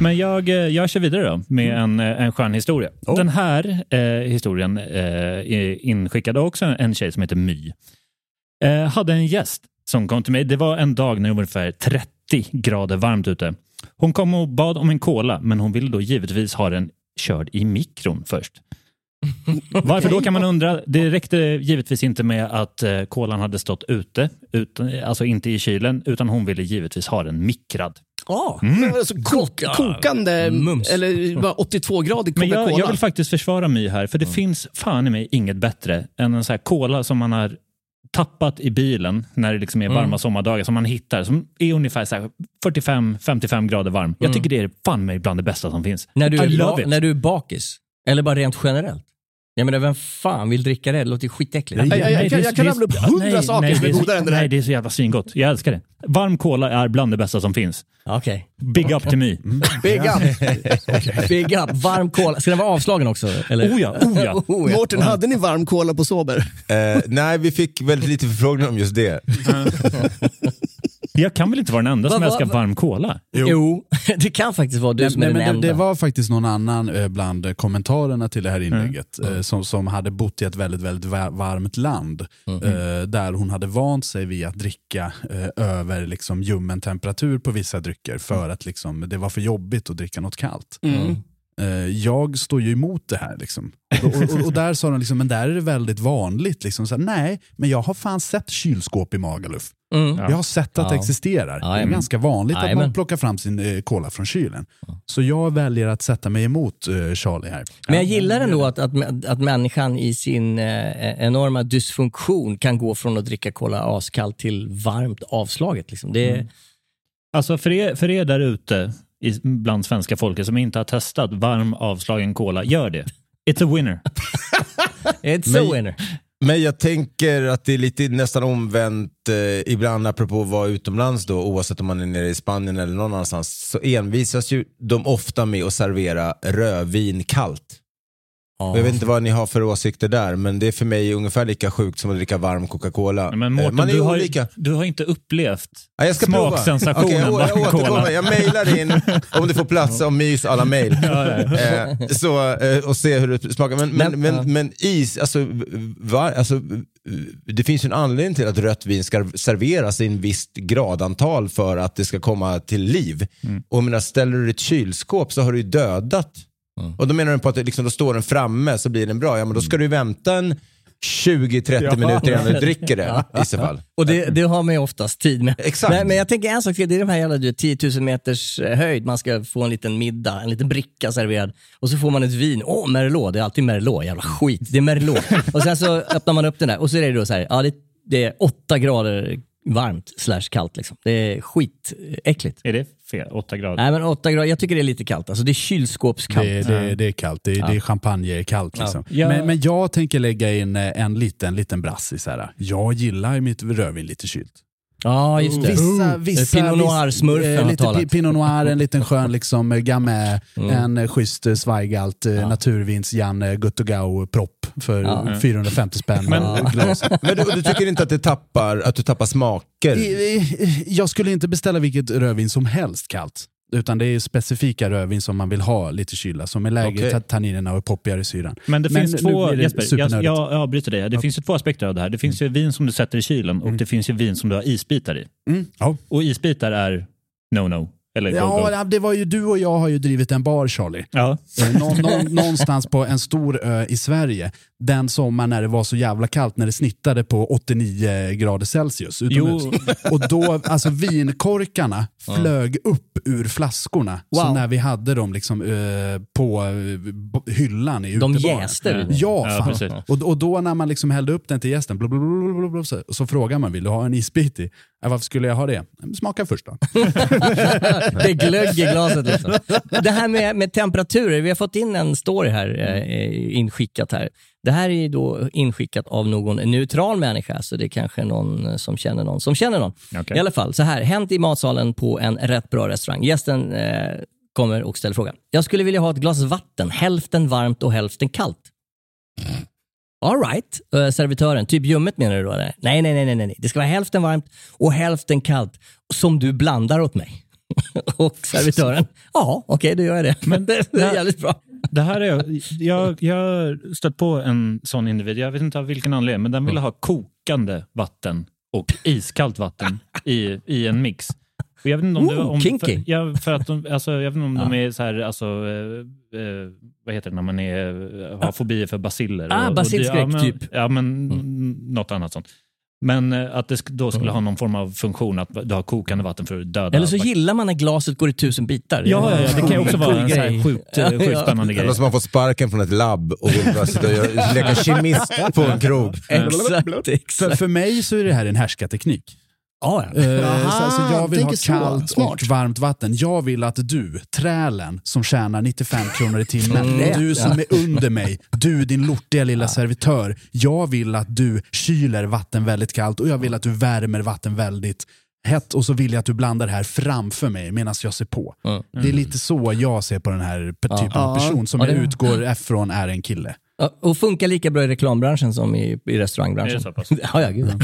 Men jag, eh, jag kör vidare då med Mm. en, eh, en skön historia. Oh. Den här eh, historien eh, är inskickad av också en tjej som heter My. Eh, hade en gäst som kom till mig. Det var en dag när det var ungefär 30 grader varmt ute. Hon kom och bad om en cola, men hon ville då givetvis ha den körd i mikron först. [LAUGHS] Varför då kan man undra. Det räckte givetvis inte med att eh, kolan hade stått ute, utan, alltså inte i kylen, utan hon ville givetvis ha den mikrad. Ja, Mm. Alltså, kok, kokande, Mums. eller 82-gradig Men jag, Coca-Cola. jag vill faktiskt försvara My här, för det finns fan i mig inget bättre än en sån här cola som man har tappat i bilen när det liksom är varma Mm. sommardagar som man hittar som är ungefär så här 45-55 grader varm. Jag tycker det är fan mig bland det bästa som finns. När du, är, när du är bakis? Eller bara rent generellt? Jag menar, vem fan vill dricka det? Det låter ju skitäckligt. Jag- jag- jag kan- jag kan rabbla upp hundra saker som är godare än det där. Nej, det är så jävla svingott. Jag älskar det. Varm cola är bland det bästa som finns. Okej. Big up till My. Big up. [LAUGHS] Big up. Varm cola. Ska den vara avslagen också? Eller? Oh ja, oh ja. [LAUGHS] Oh ja. Mårten, hade ni varm cola på Sober? Eh, nej, vi fick väldigt lite förfrågningar om just det. [LAUGHS] Jag kan väl inte vara den enda som va- älskar va- varm cola? Jo. [LAUGHS] det kan faktiskt vara du Nej, som är nej, den men det, enda. det var faktiskt någon annan eh, bland kommentarerna till det här inlägget Mm. eh, som, som hade bott i ett väldigt, väldigt va- varmt land eh, där hon hade vant sig vid att dricka eh, över liksom, ljummen temperatur på vissa drycker för att liksom, det var för jobbigt att dricka något kallt. Mm. Eh, jag står ju emot det här. Liksom. Och, och, och, och där sa de, liksom, men där är det väldigt vanligt. Liksom, så här, Nej, men jag har fan sett kylskåp i Magaluf. Mm. Jag har sett att det Ja. existerar. det är ganska vanligt att Jajamän. man plockar fram sin eh, cola från kylen. Så jag väljer att sätta mig emot eh, Charlie här. Men jag gillar ändå att, att, att människan i sin eh, enorma dysfunktion kan gå från att dricka cola askallt till varmt avslaget. Liksom. Det, Mm. Alltså för er, för er där ute i- bland svenska folket som inte har testat varm avslagen cola, gör det. It's a winner. [LAUGHS] It's Men- a winner. Men jag tänker att det är lite nästan omvänt eh, ibland apropå att vara utomlands då, oavsett om man är nere i Spanien eller någon annanstans, så envisas ju de ofta med att servera rödvin kallt. Och Jag vet inte vad ni har för åsikter där, men det är för mig ungefär lika sjukt som att dricka varm Coca-Cola. Men Eh, Mårten, Man är du, har, olika. ju- du har inte upplevt Ja, jag ska smaksensationen Okej, jag, jag varm återkommer. Jag mejlar in, om det får plats, om mys alla mejl. Ja, ja. Eh, så, eh, och se hur det smakar. Men, men, Men, ja. men is, alltså, va, alltså, det finns ju en anledning till att rött vin ska serveras i en visst gradantal för att det ska komma till liv. Mm. Och jag menar, ställer du det i ett kylskåp så har du ju dödat. Och då menar du på att liksom, då står den framme så blir den bra. Ja, men då ska du vänta en 20-30 Ja. minuter innan du dricker det i så fall. Och det, det har man ju oftast tid med. Exakt. Men, men jag tänker en sak till, det är de här jävla du, vet, 10 000 meters eh, höjd, man ska få en liten middag, en liten bricka serverad och så får man ett vin. Åh, Merlot, det är alltid Merlot, jävla skit, det är Merlot. [LAUGHS] och sen så öppnar man upp den där och så är det då så här, ja det, det är åtta grader varmt slash kallt liksom. Det är skitäckligt. Är det fel? Åtta grader? Nej men åtta grader, jag tycker det är lite kallt. Alltså det är kylskåpskallt. Det, det, det är kallt, det, Ja. det är champagnekallt. Liksom. Ja. Men, men jag tänker lägga in eh, en liten, liten brass så här. Jag gillar mitt rödvin lite kylt. Ja, just det. Vissa, vissa, Pinot Noir-smurfen eh, har lite Pinot Noir, en liten skön liksom, eh, Gamay, Mm. en eh, schysst eh, Zweigalt, eh, naturvins Jan eh, Guttogau propp för Ja. 450 spänn. Men-. [LAUGHS] Men du, du tycker inte att, det tappar, att du tappar smaker? I- i- Jag skulle inte beställa vilket rödvin som helst kallt. Utan det är specifika rödvin som man vill ha lite kyla, som är lägre Okej. ta- tanninerna och poppigare i syran. Men det finns två, det Jesper, jag, jag avbryter dig. Det finns ju två aspekter av det här. Det finns ju vin som du sätter i kylen och det finns ju vin som du har isbitar i. Mm, ja. Och isbitar är no-no. Eller. Ja, ja, det var ju du och jag har ju drivit en bar Charlie. Ja. Eh, Nå, nå, någonstans på en stor ö i Sverige. Den sommaren när det var så jävla kallt, när det snittade på 89 grader Celsius utomhus. Och då, alltså vinkorkarna [LAUGHS] flög upp ur flaskorna. Så Wow. när vi hade dem liksom eh, på b- hyllan i De utebaren. jäste Ja. Ja, och, och då när man liksom hällde upp den till gästen, blub, så, så frågar man, vill du ha en isbit i? Varför skulle jag ha det? Smaka först då. [LAUGHS] [LAUGHS] det är glögg i glaset. Liksom. Det här med, med temperaturer, vi har fått in en story här eh, inskickat här. Det här är då inskickat av någon neutral människa, så det är kanske någon som känner någon som känner någon. Okej. I alla fall, så här, hänt i matsalen på en rätt bra restaurang. Gästen eh, kommer och ställer frågan. Jag skulle vilja ha ett glas vatten, hälften varmt och hälften kallt. All right, eh, servitören. Typ ljummet menar du då? Eller? Nej, nej, nej, nej, nej. Det ska vara hälften varmt och hälften kallt som du blandar åt mig. [LAUGHS] och servitören, ja, okej, då gör jag det. Men [LAUGHS] det är jävligt bra. Det här är, jag, jag har stött på en sån individ, jag vet inte av vilken anledning, men den ville ha kokande vatten och iskallt vatten i, i en mix. Och jag vet inte om det Ooh, om, kinky. För, ja, för att de, alltså, jag vet inte om de är så här, alltså, eh, eh, vad heter det när man är, har fobier för basiller? Ah, det- basilskräck, ja, typ. Ja, men n- något annat sånt. Men eh, att det då skulle ha någon form av funktion att du har kokande vatten för att döda. Eller så gillar man när glaset går i tusen bitar. Ja, ja, ja, det kan ju också vara en så här sjukt, eh, Ja, sjukt spännande grej. Eller som man får sparken från ett labb och sitta och leka kemist på en krog. [LAUGHS] Exakt, För, exakt. för mig så är det här en härskarteknik. Ja, ja. Eh, så, alltså jag vill ha så. kallt Smart. och varmt vatten. Jag vill att du, trälen som tjänar 95 kronor i timmen, Mm. du som är under mig, du din lortiga lilla servitör. Jag vill att du kyler vatten väldigt kallt och jag vill att du värmer vatten väldigt hett och så vill jag att du blandar det här framför mig medan jag ser på. Mm. Det är lite så jag ser på den här pe- typen av person som Ja, jag utgår ifrån är en kille. Ja, Och funkar lika bra i reklambranschen som i, i restaurangbranschen. Är det så pass? [LAUGHS] Ja, ja, gud. [LAUGHS]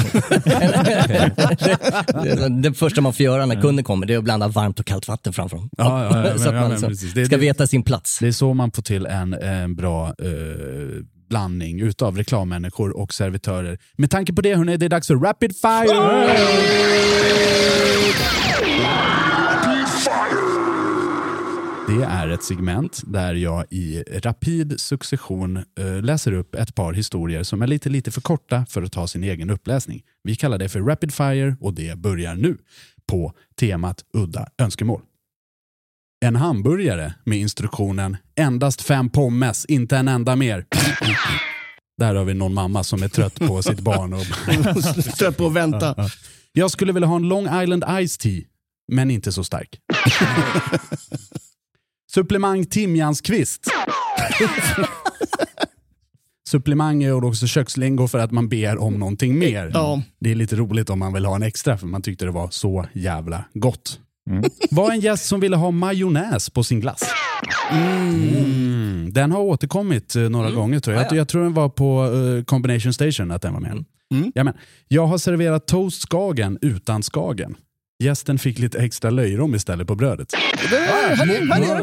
det, det första man får göra när kunden kommer det är att blanda varmt och kallt vatten framför dem. Ja, ja, ja, [LAUGHS] så att man liksom. Det- ska det- veta sin plats. Det är så man får till en, en bra eh, blandning utav reklammänniskor och servitörer. Med tanke på det, hörni, det är dags för Rapid Fire! Det är ett segment där jag i rapid succession eh, läser upp ett par historier som är lite, lite för korta för att ta sin egen uppläsning. Vi kallar det för Rapid Fire och det börjar nu på temat udda önskemål. En hamburgare med instruktionen endast fem pommes, inte en enda mer. Där har vi någon mamma som är trött på sitt barn. Och [LAUGHS] Trött på att vänta. Jag skulle vilja ha en Long Island Ice Tea, men inte så stark. Supplemang timjanskvist. [LAUGHS] Supplemang är också kökslingo för att man ber om någonting mer. Ja. Det är lite roligt om man vill ha en extra för man tyckte det var så jävla gott. Var en gäst som ville ha majonnäs på sin glass. Mm. Den har återkommit eh, några gånger tror jag. Ah, ja. jag. Jag tror den var på eh, Combination Station att den var med. Ja, men, jag har serverat toast skagen utan skagen. Gästen fick lite extra löjrom istället på brödet.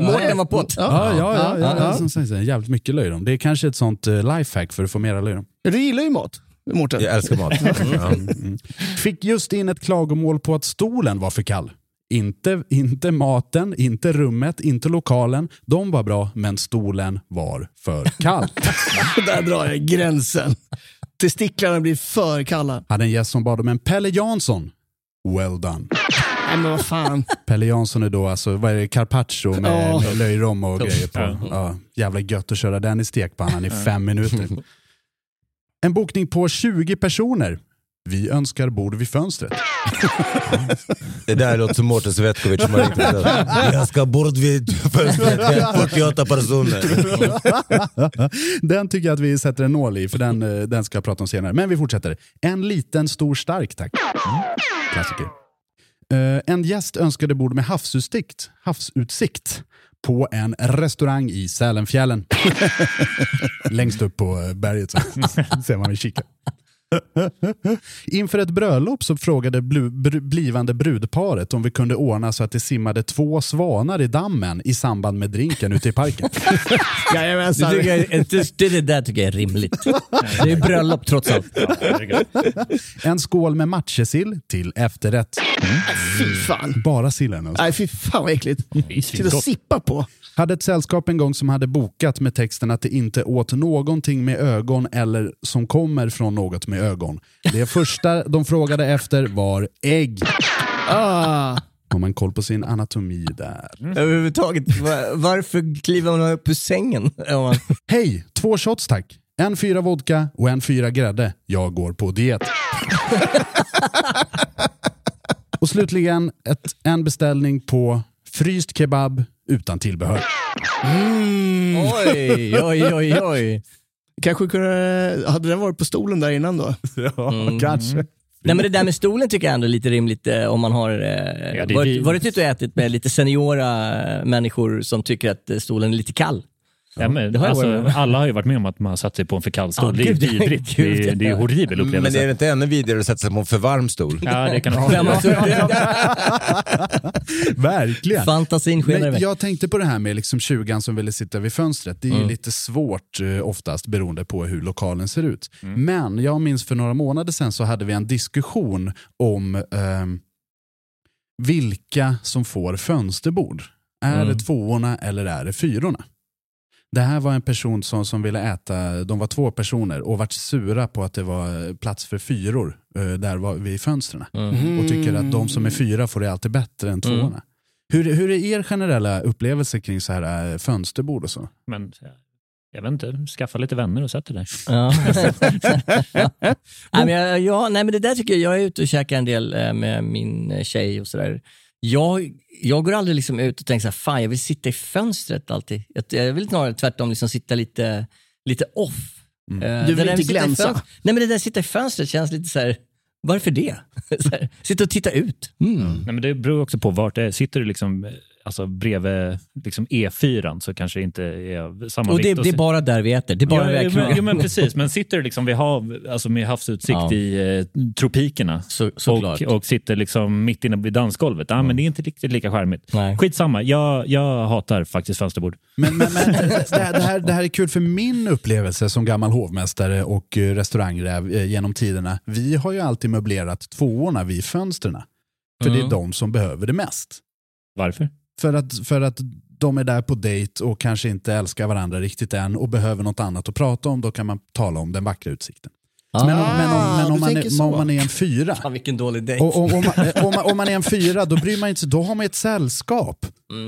Mårten var på. Ja, ja, ja. ja, Jävligt mycket löjrom. Det är kanske ett sånt eh, lifehack för att få mera löjrom. Du gillar ju mat, Mårten. Jag älskar mat. [LAUGHS] Ja. Mm. Fick just in ett klagomål på att stolen var för kall. Inte, inte maten, inte rummet, inte lokalen. De var bra, men stolen var för kall. [LAUGHS] Där drar jag gränsen. Testiklarna blir för kalla. Hade en gäst som bad om en Pelle Jansson. Well done. Nej men vad fan. Pelle Jansson är då alltså, vad är det, carpaccio med, Ja. med löjrom och grejer på. Ja. Jävla gött att köra den i stekpannan i fem minuter. En bokning på 20 personer. Vi önskar bord vid fönstret. Det där låter som Mårten Svetkovic som har ringt Jag ska bort vid fönstret med 48 personer. den tycker jag att vi sätter en nål i, för den, eh, den ska jag prata om senare. Men vi fortsätter. En liten stor stark, tack. Klassiker. Uh, en gäst önskade bord med havsutsikt, havsutsikt på en restaurang i Sälenfjällen. [LAUGHS] Längst upp på eh, berget så [LAUGHS] ser man vid kika. Inför ett bröllop så frågade blu, br, blivande brudparet om vi kunde ordna så att det simmade två svanar i dammen i samband med drinken ute i parken. [LAUGHS] Det, Jajamensan. tycker jag, det, det, det där tycker jag är rimligt. Det är bröllop trots allt. En skål med matjessill till efterrätt. Fy fan. Bara sillen. Alltså. Nej fy fan vad äckligt. Sitta och sippa på. Hade ett sällskap en gång som hade bokat med texten att det inte åt någonting med ögon eller som kommer från något med ögon. Det första de frågade efter var ägg. Ah. Har man koll på sin anatomi där? Överhuvudtaget, var, varför kliver man upp ur sängen? [LAUGHS] Hej, två shots tack. En fyra vodka och en fyra grädde. Jag går på diet. och slutligen ett, en beställning på fryst kebab utan tillbehör. Oj, oj, oj, oj. Kanske kunde, hade den varit på stolen där innan då? [LAUGHS] Ja, Mm. kanske. Nej men det där med stolen tycker jag ändå är lite rimligt eh, om man har eh, Ja, varit, varit ute och ätit med lite seniora människor som tycker att eh, stolen är lite kall. Ja, men, det har alltså, alla har ju varit med om att man har satt sig på en för kall stol. Ja, det är gud, vidrigt. gud, det, är, det är en horribel Men upplevelse. är det inte ännu vidare att sätta sig på en för varm stol? Ja, det kan men [LAUGHS] Verkligen. Fantasin skenar Men iväg. jag tänkte på det här med liksom 20 som ville sitta vid fönstret. Det är ju lite svårt eh, oftast beroende på hur lokalen ser ut. Men jag minns för några månader sedan så hade vi en diskussion om ehm, vilka som får fönsterbord. Är Mm. det tvåorna eller är det fyrorna? Det här var en person som, som ville äta, de var två personer och vart sura på att det var eh, plats för fyror eh, där var vid fönstren. Mm. Och tycker att de som är fyra får det alltid bättre än tvåorna. Hur, hur är er generella upplevelse kring så här äh, fönsterbord och så? Men jag vet inte, skaffa lite vänner och sätt dig där. Ja. [LAUGHS] [LAUGHS] nej, men jag, ja, nej men det där tycker jag, jag är ute och käkar en del eh, med min eh, tjej och sådär. Jag, jag går aldrig liksom ut och tänker så här, fan jag vill sitta i fönstret alltid. Jag, jag vill snarare tvärtom liksom sitta lite, lite off. Eh, Du det vill inte glänsa. fönstret- Nej men det där att sitta i fönstret känns lite så här. varför det? [LAUGHS] så här, sitta och titta ut. Mm. Nej, men det beror också på vart det är. Sitter du liksom, eh, alltså, bredvid liksom E4 så kanske det inte är samma Och det, vikt. det är bara där vi äter. Det är bara ja, men, ja, men precis, men sitter du liksom vid hav, alltså med havsutsikt Ja. i eh, tropikerna Så, och, och sitter liksom mitt inne vid dansgolvet, ja, men det är inte riktigt lika charmigt. Nej. Skitsamma, jag, jag hatar faktiskt fönsterbord. Men, men, men [LAUGHS] det, här, det, här, det här är kul för min upplevelse som gammal hovmästare och eh, restaurangräv eh, genom tiderna. Vi har ju alltid möblerat tvåorna vid fönstren. För det är Mm. de som behöver det mest. Varför? För att, för att de är där på dejt och kanske inte älskar varandra riktigt än och behöver något annat att prata om. Då kan man tala om den vackra utsikten. Ah, Men, om, men, om, men du om, man är, om man är en fyra Fan vilken dålig dejt. Och, och, om, man, om, man, om man är en fyra, då bryr man inte. Då har man ett sällskap.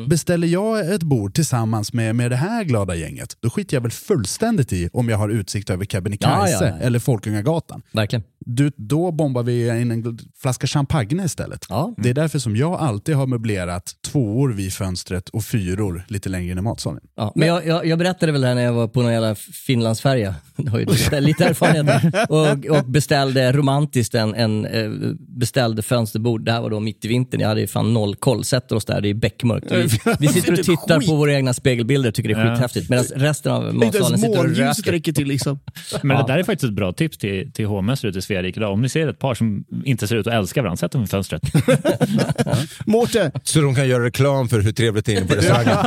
Beställer jag ett bord tillsammans med, med det här glada gänget, då skiter jag väl fullständigt i om jag har utsikt över Kebnekaise Ja, ja, ja. eller Folkungagatan. Verkligen. Du, då bombar vi in en flaska champagne istället. Det är därför som jag alltid har möblerat tvåor vid fönstret och fyror lite längre in i matsalen. Ja, men jag, jag, jag berättade väl det här när jag var på någon jävla Finlandsfärja, [LAUGHS] det har ju du lite erfarenhet och, och beställde romantiskt en, en eh, beställde fönsterbord. Det här var då mitt i vintern, jag hade ju fan noll koll. Sätter oss där, det är beckmörkt. Vi, vi sitter och tittar på våra egna spegelbilder och tycker det är skithäftigt. Medan resten av matsalen sitter och röker. räcker till liksom. Men det där är faktiskt ett bra tips till, till hovmästare ute i Sverige idag. Om ni ser ett par som inte ser ut att älska varandra, sätt dem i fönstret. [LAUGHS] Mårten. Så de kan göra reklam för hur trevligt det är inne på restaurangen.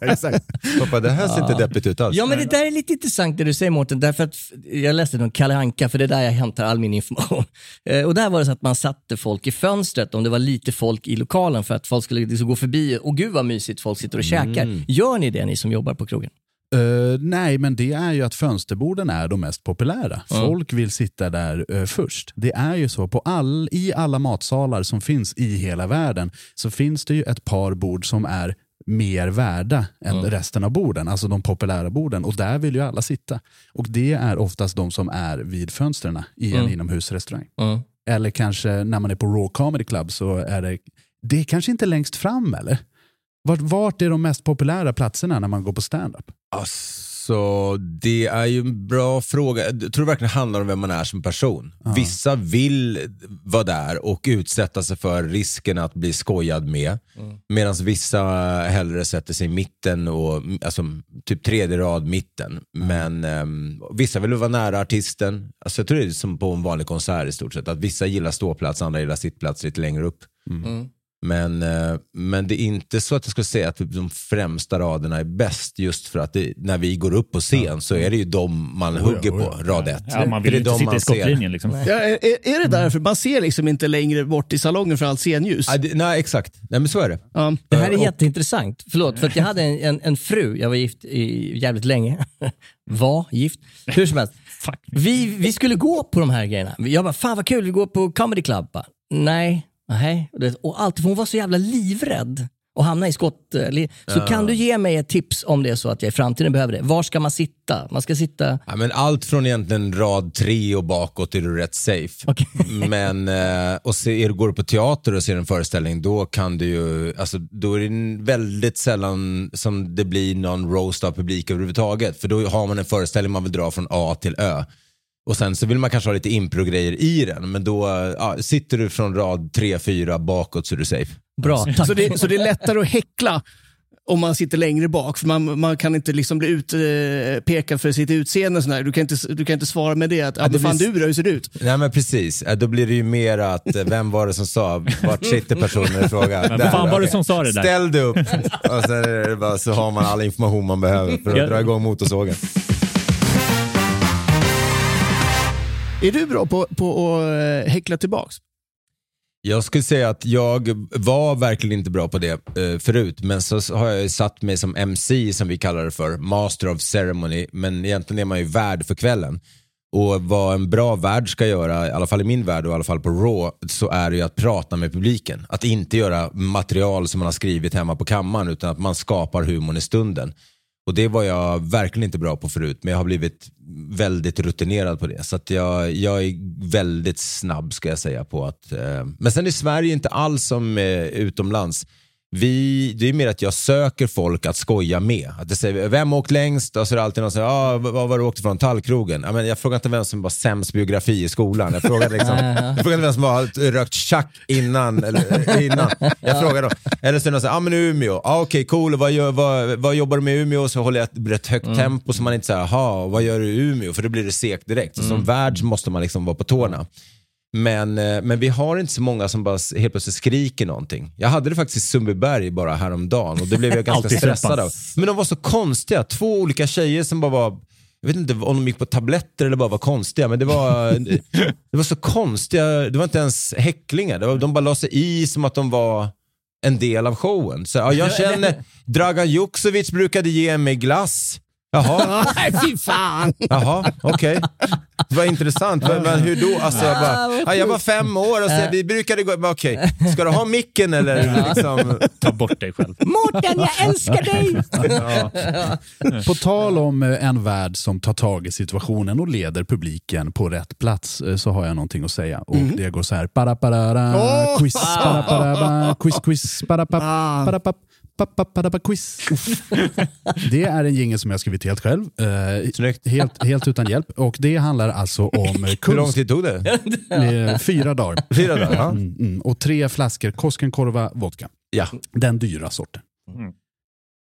[LAUGHS] Exakt. Pappa, det här ser inte deppigt ut alls. Ja, men det där är lite intressant det du säger Mårten, därför att jag läste någon Kalle Anka, för det är där jag hämtar all min information. [LAUGHS] Eh, Och där var det så att man satte folk i fönstret om det var lite folk i lokalen för att folk skulle liksom gå förbi och gud vad mysigt folk sitter och käkar. Mm. Gör ni det ni som jobbar på krogen? Eh, nej, men det är ju att fönsterborden är de mest populära. Ja. Folk vill sitta där eh, först. Det är ju så, på all, i alla matsalar som finns i hela världen så finns det ju ett par bord som är mer värda än Mm. resten av borden, alltså de populära borden. Och där vill ju alla sitta. Och det är oftast de som är vid fönstren i en Mm. inomhusrestaurang. Mm. Eller kanske när man är på Raw Comedy Club så är det, det är kanske inte längst fram eller? Vart, vart är de mest populära platserna när man går på stand-up? Alltså, det är ju en bra fråga. Jag tror det verkligen handlar om vem man är som person. Vissa vill vara där och utsätta sig för risken att bli skojad med. Medan vissa hellre sätter sig i mitten, och, alltså typ tredje rad mitten. Men ehm, vissa vill vara nära artisten. Alltså, jag tror det är som på en vanlig konsert i stort sett. Att vissa gillar ståplats, andra gillar sittplats lite längre upp. Mm. Men, eh, men det är inte så att jag skulle säga att de främsta raderna är bäst just för att det, när vi går upp på scen så är det ju de man Oh ja, hugger oh ja. på, rad ett. Ja, man vill det är inte de sitta man i ser. skottlinjen, liksom. Ja, är, är det därför? Man ser liksom inte längre bort i salongen för allt scenljus. Ja, det, nej, exakt. Nej, men så är det. Det här är Och- jätteintressant. Förlåt, för att jag hade en, en, en fru, jag var gift i jävligt länge. [LAUGHS] var gift. Hur som helst. Vi, vi skulle gå på de här grejerna. Jag bara, fan vad kul, vi går på comedy club. Bara, Nej, nej. Och Och alltid, hon var så jävla livrädd att hamna i skott. eh, Så Ja. kan du ge mig ett tips om det är så att jag i framtiden behöver det? Var ska man sitta? Man ska sitta... Ja, men allt från egentligen rad tre och bakåt är du rätt safe. [LAUGHS] Men, eh, och se, är du går på teater och ser en föreställning, då kan du ju, alltså, då är det väldigt sällan som det blir någon roast av publik överhuvudtaget. För då har man en föreställning man vill dra från A till Ö. Och sen så vill man kanske ha lite impro-grejer i den, men då ja, sitter du från rad 3-4 bakåt så är du safe. Bra, Så det, så det är lättare att häckla om man sitter längre bak, för man, man kan inte liksom bli utpekad för sitt utseende. sådär. Du, kan inte, du kan inte svara med det att, ja, det fan blir- du då, hur ser du ut? Nej men precis, då blir det ju mer att, eh, vem var det som sa, vart sitter personen i fråga? Där, fan var det som sa det där? Ställ dig upp och sen är det bara, så har man all information man behöver för att dra igång motorsågen. Är du bra på, på att eh, häckla tillbaks? Jag skulle säga att jag var verkligen inte bra på det eh, förut, men så har jag ju satt mig som MC, som vi kallar det för, Master of Ceremony, men egentligen är man ju värd för kvällen. Och vad en bra värd ska göra, i alla fall i min värld och i alla fall på Raw, så är det ju att prata med publiken. Att inte göra material som man har skrivit hemma på kammaren, utan att man skapar humorn i stunden. Och det var jag verkligen inte bra på förut, men jag har blivit väldigt rutinerad på det. Så att jag, jag är väldigt snabb ska jag säga på att... Eh, men sen är Sverige inte alls som eh, utomlands. Vi, det är mer att jag söker folk att skoja med. Att det säger, vem har åkt längst? Och så är det alltid någon som säger, ah, vad var du åkte från? Tallkrogen? Ja, men jag frågar inte vem som var sämst biografi i skolan. Jag frågar, liksom, [LAUGHS] jag frågar inte vem som har rökt tjack innan. Eller, eh, innan. Jag frågar då. Eller så är det någon som säger, ah, men Umeå. Ah, Okej, okay, cool. Vad, gör, vad, vad jobbar du med i Umeå? Så håller jag ett rätt högt tempo så man inte säger, jaha, vad gör du i Umeå? För då blir det segt direkt. Så som värd måste man liksom vara på tårna. Men, eh, men vi har inte så många som bara helt plötsligt skriker någonting. Jag hade det faktiskt i Sundbyberg bara häromdagen och det blev jag [LAUGHS] ganska stressad av. Men de var så konstiga. Två olika tjejer som bara var, jag vet inte om de gick på tabletter eller bara var konstiga, men det var, [LAUGHS] det var så konstiga, det var inte ens häcklingar. Var, de bara la sig i som att de var en del av showen. Så, ja, jag [LAUGHS] känner, Dragan Juksovic brukade ge mig glass. Jaha. [LAUGHS] Nej, fy fan! Jaha, okej. Vad intressant. Men, men hur då? Alltså, jag, bara, ja, jag var fem år och så, vi brukade gå... Okej, ska du ha micken eller liksom... Ta bort dig själv. Mårten, jag älskar dig! [LAUGHS] På tal om eh, en värld som tar tag i situationen och leder publiken på rätt plats eh, så har jag någonting att säga. Och Det går så här. Paraparara, Åh! quiz, paraparaba, [LAUGHS] quiz, quiz, parapap, parapap, quiz. Det är en jingel som jag skrivit helt själv. Eh, helt, helt utan hjälp. Och Det handlar alltså om eh, Hur lång kunst. tid tog det? Eh, Fyra dagar. Fyra dagar? Ja. Mm, mm. Och tre flaskor Koskenkorva vodka. ja. Den dyra sorten. Mm.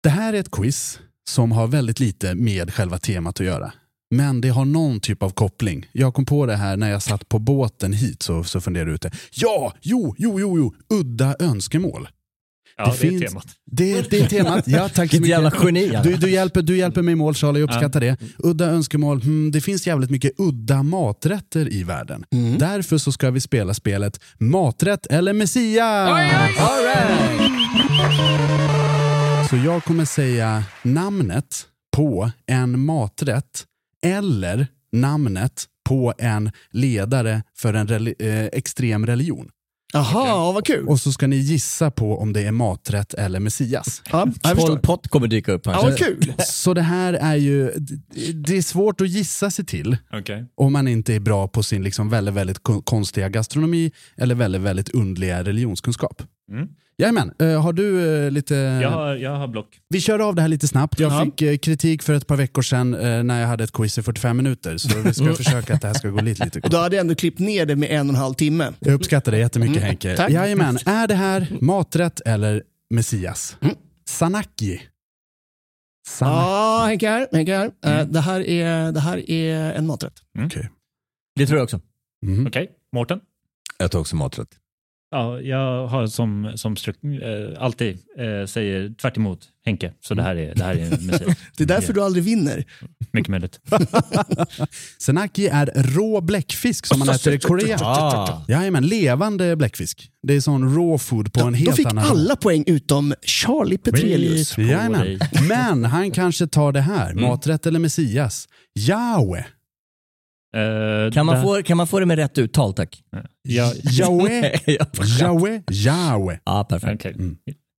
Det här är ett quiz som har väldigt lite med själva temat att göra. Men det har någon typ av koppling. Jag kom på det här när jag satt på båten hit så, så funderade jag ut det. Ja, jo, jo, jo, jo, udda önskemål. Ja, det, finns- är temat. Det, det är temat. Ja, tack så mycket. jävla geni. Du, du, hjälper, du hjälper mig i mål Charlie, jag uppskattar det. Udda önskemål. Hmm, det finns jävligt mycket udda maträtter i världen. Därför så ska vi spela spelet Maträtt eller Messias. Så jag kommer säga namnet på en maträtt eller namnet på en ledare för en reli- eh, extrem religion. Jaha, vad kul. Och så ska ni gissa på om det är maträtt eller Messias. Ja, Pol. Pot kommer dyka upp här. Ja, vad kul. Så det här är ju, det är svårt att gissa sig till Okej. om man inte är bra på sin liksom väldigt, väldigt ko- konstiga gastronomi eller väldigt, väldigt undliga religionskunskap. Mm. Jajamän, uh, har du eh, lite... Jag, har, jag har block. Vi kör av det här lite snabbt. Jag Ja. fick eh, kritik för ett par veckor sedan när jag hade ett quiz i 45 minuter. Så vi ska [LAUGHS] försöka att det här ska gå lite, lite Och du hade ändå klippt ner det med en och en halv timme. Jag uppskattar det jättemycket Henke. tack. Jajamän, är det här maträtt eller Messias? Sanaki. Sanaki. Ja, Henke här. Henke här. Eh, det, här är, det här är en maträtt. Okej. Det tror jag också. Mhm. Okej, Mårten? Jag tog också maträtt. Ja, jag har som, som eh, alltid eh, säger tvärt emot Henke, så det här är, det här är en [LAUGHS] Messias. Det är därför du aldrig vinner. Mycket möjligt. [LAUGHS] Senaki är rå bläckfisk som man äter i Korea. Ah. Jajamän, levande bläckfisk. Det är sån raw food på en Då helt fick annan alla poäng utom Charlie Petrelius. Jajamän. Men han kanske tar det här, maträtt eller Messias. Yahweh. Eh, Kan man, få, kan man få det med rätt uttal tack? Ja, Yahweh. Ja, Yahweh. [LAUGHS] Yahweh. Ja, perfekt. okej. Mm.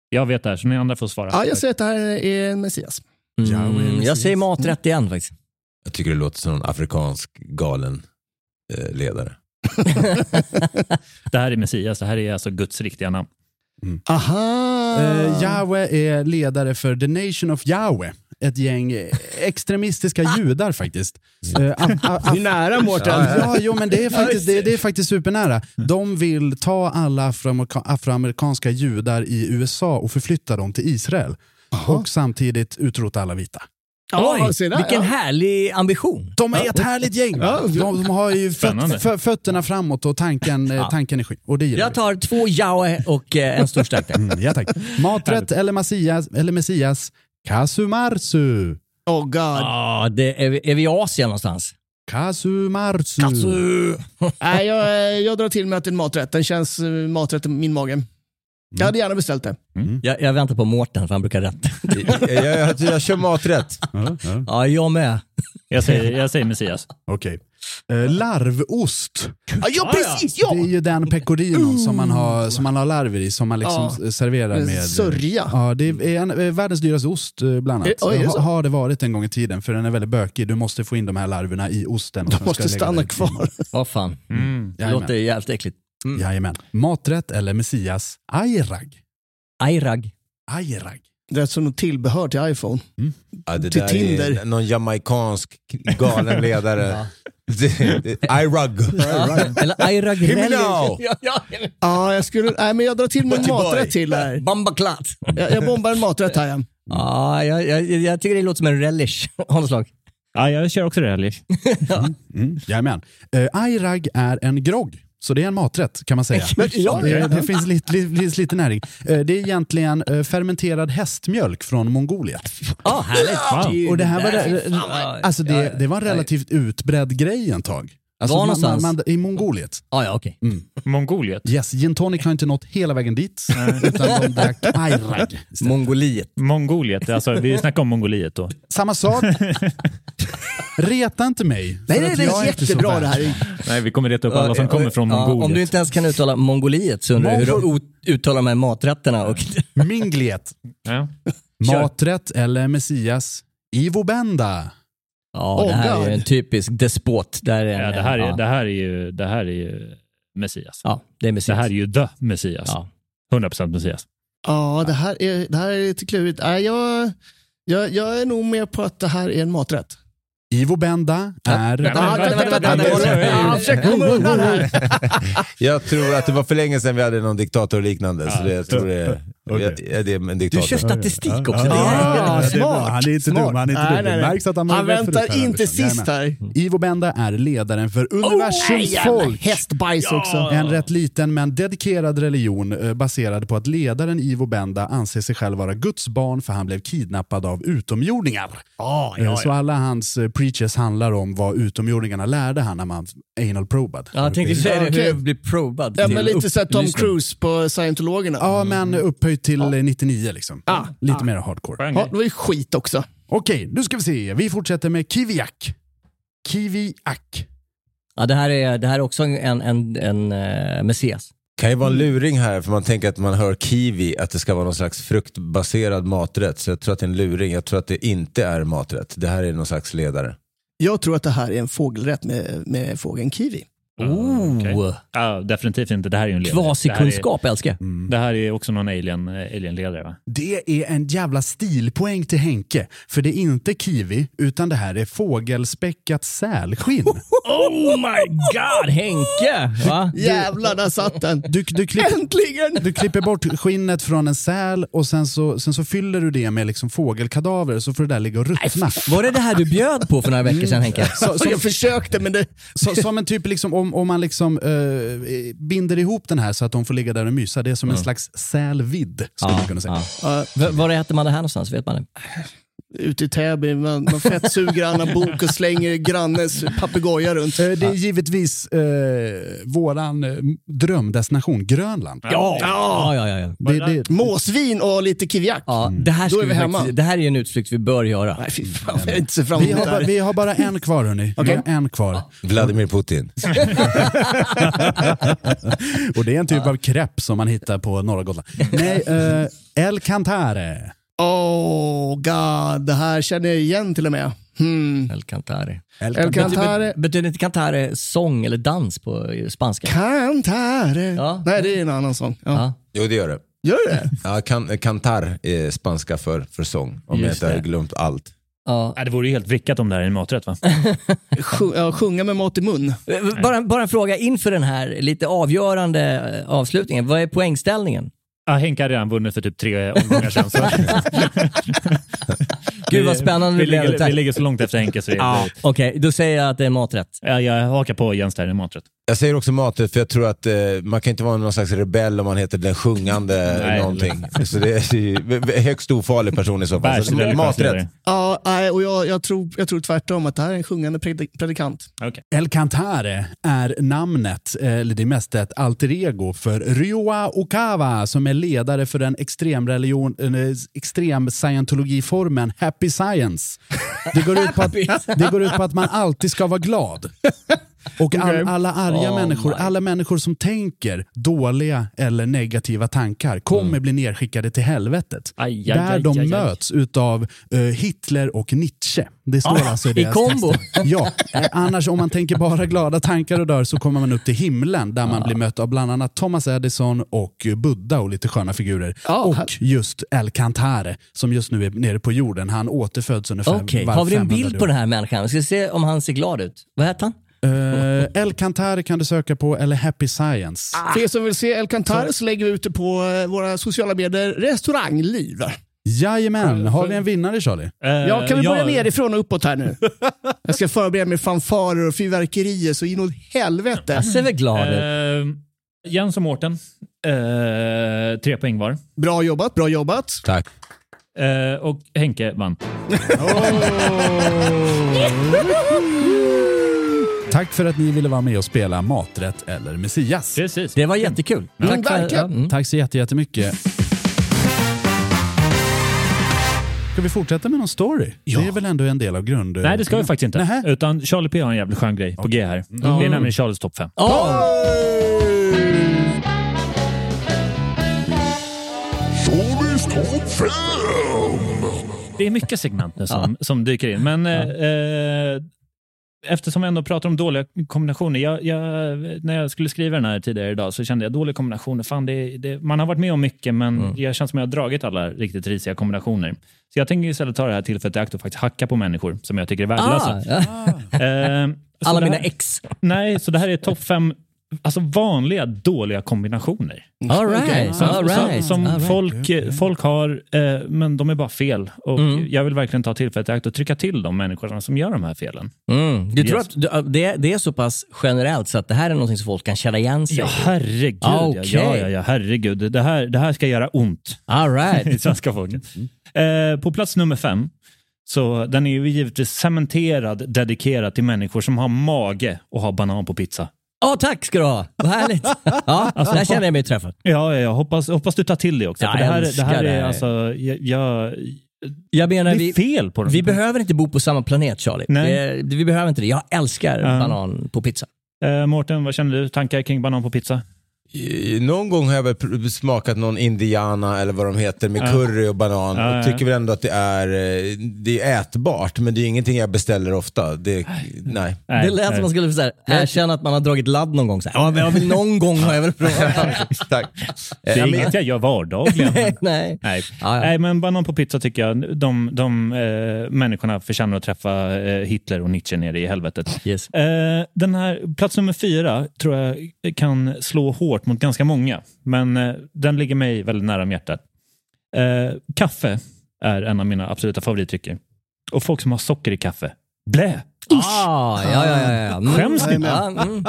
Jag vet det här, så ni andra får svara. Ja, jag säger att det här är en Messias. Mm, jag säger maträtt igen faktiskt. Jag tycker det låter som en afrikansk galen eh, ledare. [LAUGHS] Det här är Messias, det här är alltså Guds riktiga namn. Aha! Uh, Yahweh är ledare för The Nation of Yahweh. Ett gäng extremistiska judar faktiskt. Eh, af- af- Det är nära Mårten. Ja, jo, men det är, faktiskt, det, det är faktiskt supernära. De vill ta alla afroamerika- afroamerikanska judar i USA och förflytta dem till Israel. Och samtidigt utrota alla vita. Ja, Oj, se där, vilken ja. härlig ambition. De är ett härligt gäng. De, de har ju föt, fö, fötterna framåt och tanken, eh, tanken är skit. Och det gillar Jag tar två Jaue och eh, en stor stark. Mm, ja, tack. [LAUGHS] Maträtt eller Messias, eller Messias? Kasumarsu. Oh god. Ja, det är, vi- är vi i Asien någonstans? Kasumarsu. [LAUGHS] Nej, jag, jag drar till med att det är en maträtt. Den känns eh, maträtt i min mage. Jag hade gärna beställt det. Jag, jag väntar på Mårten för han brukar rätt. [LAUGHS] jag, jag, jag, jag kör maträtt. Ja, ja. Ja, jag med. Jag säger, jag säger Messias. Okej. Eh, larvost. Ja, ja precis! Ja! Det är ju den pecorinon som man har, som man har larver i, som man liksom Ja. serverar Med sörja. Ja, det är en, eh, världens dyraste ost eh, bland annat. Eh, är det? Ha, har det varit en gång i tiden, för den är väldigt bökig. Du måste få in de här larverna i osten. och De måste stanna kvar. Vad fan. Mm. Det låter jävligt äckligt. Mm. Jajamän. Maträtt eller Messias? Ayrag. Ajrag. Ayrag. Rätt som något tillbehör till iPhone. Ja, det Till där Tinder. är någon jamaicansk galen ledare. Det- det- I-rug. Eller me now. Ja, ja. Ja, jag, skulle, nej, men jag drar till med en maträtt till här. Bambaklat. Jag, jag bombar en maträtt här. Ja. Ja, jag, jag, jag tycker det låter som en relish av något slag. Ja, jag kör också det. Alice. [LAUGHS] Mm, jajamän. Uh, Ayrag är en grogg. Så det är en maträtt kan man säga. [LAUGHS] ja, det, det finns lite, lite, finns lite näring. Eh, det är egentligen eh, fermenterad hästmjölk från Mongoliet. Ja, härligt. Och det här var, alltså det, det var en relativt utbredd grej ett tag. Alltså Var man- någonstans? man- I Mongoliet. Ja, ja, okej. Mongoliet. Yes, gin tonic har inte nått hela vägen dit. utan de [LAUGHS] drack Ayrag. Mongoliet. Mongoliet, alltså vi snackar om Mongoliet då. [LAUGHS] Samma sak. Reta inte mig. Nej, nej, det är jättebra det här. Nej, vi kommer reta upp alla som kommer från Ja, Mongoliet. Om du inte ens kan uttala Mongoliet så undrar jag hur du uttalar de här maträtterna. Och... Mingliet. Ja. Maträtt eller Messias. Ivo Benda. Ja, det här är ju en typisk despot. Där är en, Ja, det, här är, ja. det, här är ju, det här är ju Messias. Ja, det är Messias. Det här är ju the Messias. Ja. 100% Messias. Ja, det här är, det här är lite klurigt. Jag, jag, jag är nog med på att det här är en maträtt. Ivo Benda är... [LAUGHS] Jag tror att det var för länge sedan vi hade någon diktator liknande. Så det, jag tror det, är det är en diktator. Du kör statistik också. Ja, bra. smart. Han är inte smart. dum. Han är inte Nej, dum. nej, nej. märks att han Han väntar inte sist här. Ivo Benda är ledaren för universums jävla folk. hästbajs också. En rätt liten men dedikerad religion eh, baserad på att ledaren Ivo Benda anser sig själv vara Guds barn för han blev kidnappad av utomjordingar. Ja, Eh, ja, Så ja. alla hans eh, preachers handlar om vad utomjordingarna lärde han när man anal probad. ja, jag tänkte säga det, hur jag blir probad. Ja, men lite såhär Tom. Cruise på scientologerna. Ja, men upphöjt till eh, 99 liksom. Ah, Lite ah. mer hardcore. Ja, det var ju skit också. Okej, nu ska vi se. Vi fortsätter med Kiviak. Kiviak. Ja, det här är, det här är också en, en, en uh, Messias. kan ju vara en luring här, för man tänker att man hör kiwi, att det ska vara någon slags fruktbaserad maträtt. Så jag tror att det är en luring. Jag tror att det inte är maträtt. Det här är någon slags ledare. Jag tror att det här är en fågelrätt med, med fågeln kiwi. Oh, okej. Ja, definitivt inte. Det här är ju en ledare. Kvasikunskap älskar jag. Det här är, också någon alien, eh, alien-ledare va? Det är en jävla stilpoäng till Henke. För det är inte kiwi, utan det här är fågelspäckat sälskinn. [LAUGHS] Oh my god, Henke! Va? Jävlar, där satt den. Du, du, klipp, Äntligen! du klipper bort skinnet från en säl och sen så, sen så fyller du det med liksom fågelkadaver så får det där ligga och ruttna. Var det det här du bjöd på för några veckor sedan Henke? Så, som, Jag försökte, men det... så, som en typ liksom, om, om man liksom eh, binder ihop den här så att de får ligga där och mysa. Det är som en slags sälvidd skulle man kunna säga. ja. V- Var äter man det här någonstans? Vet man det? Ute i Täby, man, man fettsuger Anna Bok och slänger grannens papegoja runt. Eh, Det är givetvis eh, våran eh, drömdestination, Grönland. Ja, ja, ja. ja. Det, det, Måsvin och lite kiviak. ja det, här Då är ska vi hemma. faktiskt, det här är en utflykt vi bör göra. Nej, fy fan, jag inte ser fram vi, har det bara, vi har bara en kvar hörni. Har en kvar. Vladimir Putin. [LAUGHS] Och det är en typ av krepp som man hittar på norra Gotland. Nej, eh, El Cantare. Oh god, det här känner jag igen till och med. Hmm. El Cantare. El El Cantare. Betyder inte Cantare sång eller dans på spanska? Cantare. Ja. Nej, det är en annan sång. Ja. Ja. Jo, det gör det. Gör det? Ja, kan, kantar är spanska för, för sång, om jag Just inte har glömt allt. Ja. Det vore ju helt vrickat om det här är en maträtt va? [LAUGHS] Ja, sjunga med mat i mun. Bara, bara en fråga inför den här lite avgörande eh, avslutningen. Vad är poängställningen? Ja, Henke har redan vunnit för typ tre omgångar sedan. Så. [LAUGHS] Gud vad spännande vi, blev. ligger, vi ligger så långt efter Henke så det är Ja, Okej, då säger jag att det är maträtt. ja, Jag hakar på Jens där, det är maträtt. Jag säger också maträtt för jag tror att eh, man kan inte vara någon slags rebell om man heter den sjungande [LAUGHS] Nej. någonting. Så det är ju högst ofarlig person i så fall. Så, maträtt. Ja, och jag, jag, tror, jag tror tvärtom att det här är en sjungande predik- predikant. Okej. El Cantare är namnet, eller det är mest ett alter ego för Ryoa Okawa som är ledare för den extremreligion, eh, extrem scientologiformen Happy Science. Det går, ut på att, det går ut på att man alltid ska vara glad. [LAUGHS] Och all, alla arga Oh människor, my. alla människor som tänker dåliga eller negativa tankar kommer bli nedskickade till helvetet. Aj, aj, Där aj, de aj, aj. möts utav eh, Hitler och Nietzsche. Det står alltså i i deras kombo. texter. Ja, eh, annars om man tänker bara glada tankar och dör så kommer man upp till himlen där man blir mött av bland annat Thomas Edison och Buddha och lite sköna figurer. Ja, och just El Cantare som just nu är nere på jorden. Han återföds ungefär var har vi en 500 bild på den här människan? Vi ska se om han ser glad ut. Vad heter han? Uh, El Cantare kan du söka på eller Happy Science. För er som vill se El Cantare så lägger vi ut det på eh, våra sociala medier Restaurangliv. Jajamän, har vi en vinnare Charlie? Eh, Ja, kan vi börja ja, nerifrån och uppåt här nu? [LAUGHS] Jag ska förbereda mig fanfarer och fyrverkerier så inåt helvete. Han ser väl glad ut? Eh, Jens och Mårten, eh, tre poäng var. Bra jobbat, bra jobbat. Tack. Eh, och Henke vann. [LAUGHS] Tack för att ni ville vara med och spela Maträtt eller Messias. Precis. Det var jättekul. Mm, Tack för, ja, mm. Tack så jätte- jättemycket. Ska vi fortsätta med någon story? Det är väl ändå en del av grund... Nej, det ska vi faktiskt inte. Nähä. Utan Charlie P har en jävligt skön grej på G här. Det är nämligen Charlies topp 5. Det är mycket segment nu som, som dyker in. Men eh, eh, eftersom vi ändå pratar om dåliga kombinationer. Jag, jag, när jag skulle skriva den här tidigare idag så kände jag dåliga kombinationer. Fan, det, det, man har varit med om mycket, men Mm. jag känns som jag har dragit alla riktigt risiga kombinationer. Så jag tänker istället ta det här tillfället i akt och faktiskt hacka på människor som jag tycker är värdelösa. Ah, ja. Eh, Alla mina ex. Nej, så det här är topp fem alltså vanliga dåliga kombinationer. All right, Som, all right, som, som all right. folk, folk har, eh, men de är bara fel. Och Mm. Jag vill verkligen ta tillfället i akt och trycka till de människorna som gör de här felen. Mm. Du tror Yes. att du, det, det är så pass generellt så att det här är någonting som folk kan känna igen sig Ja, i? herregud. Ah, ja, ja, ja, ja, herregud. Det här, det här ska göra ont All [LAUGHS] i right. svenska folket. Eh, på plats nummer fem, så den är ju givetvis cementerad, dedikerad till människor som har mage och har banan på pizza. Åh, tack ska du ha. Vad härligt. [LAUGHS] Ja, Alltså, där känner jag mig träffad. Ja, ja, jag hoppas, hoppas du tar till det också. Ja, för det, här, det här det är här. alltså, jag, jag, Jag menar, det är vi, fel på dem. vi behöver inte bo på samma planet Charlie. Nej. Det, vi behöver inte det. Jag älskar Ja. banan på pizza. Eh, Mårten, vad känner du? Tankar kring banan på pizza? Någon gång har jag väl smakat någon indiana eller vad de heter med Ja. curry och banan Ja, ja. och tycker väl ändå att det är, eh, det är ätbart men det är ingenting jag beställer ofta. Det, nej. det lät som man skulle så här, erkänna att man har dragit ladd någon gång. Så här, ja, men jag vill, någon gång har jag väl provat. [LAUGHS] Tack. Det är inget jag gör vardagligen. [LAUGHS] Nej, nej. Nej. Nej, men banan på pizza tycker jag, de, de eh, människorna förtjänar att träffa eh, Hitler och Nietzsche nere i helvetet. Yes. Eh, den här, plats nummer fyra tror jag kan slå hårt mot ganska många, men eh, den ligger mig väldigt nära om hjärtat. Eh, kaffe är en av mina absoluta favoritdrycker. Och folk som har socker i kaffe. Blä! Ah, ja, ja, ja, ja. Mm. Skäms ni? Ja, mm.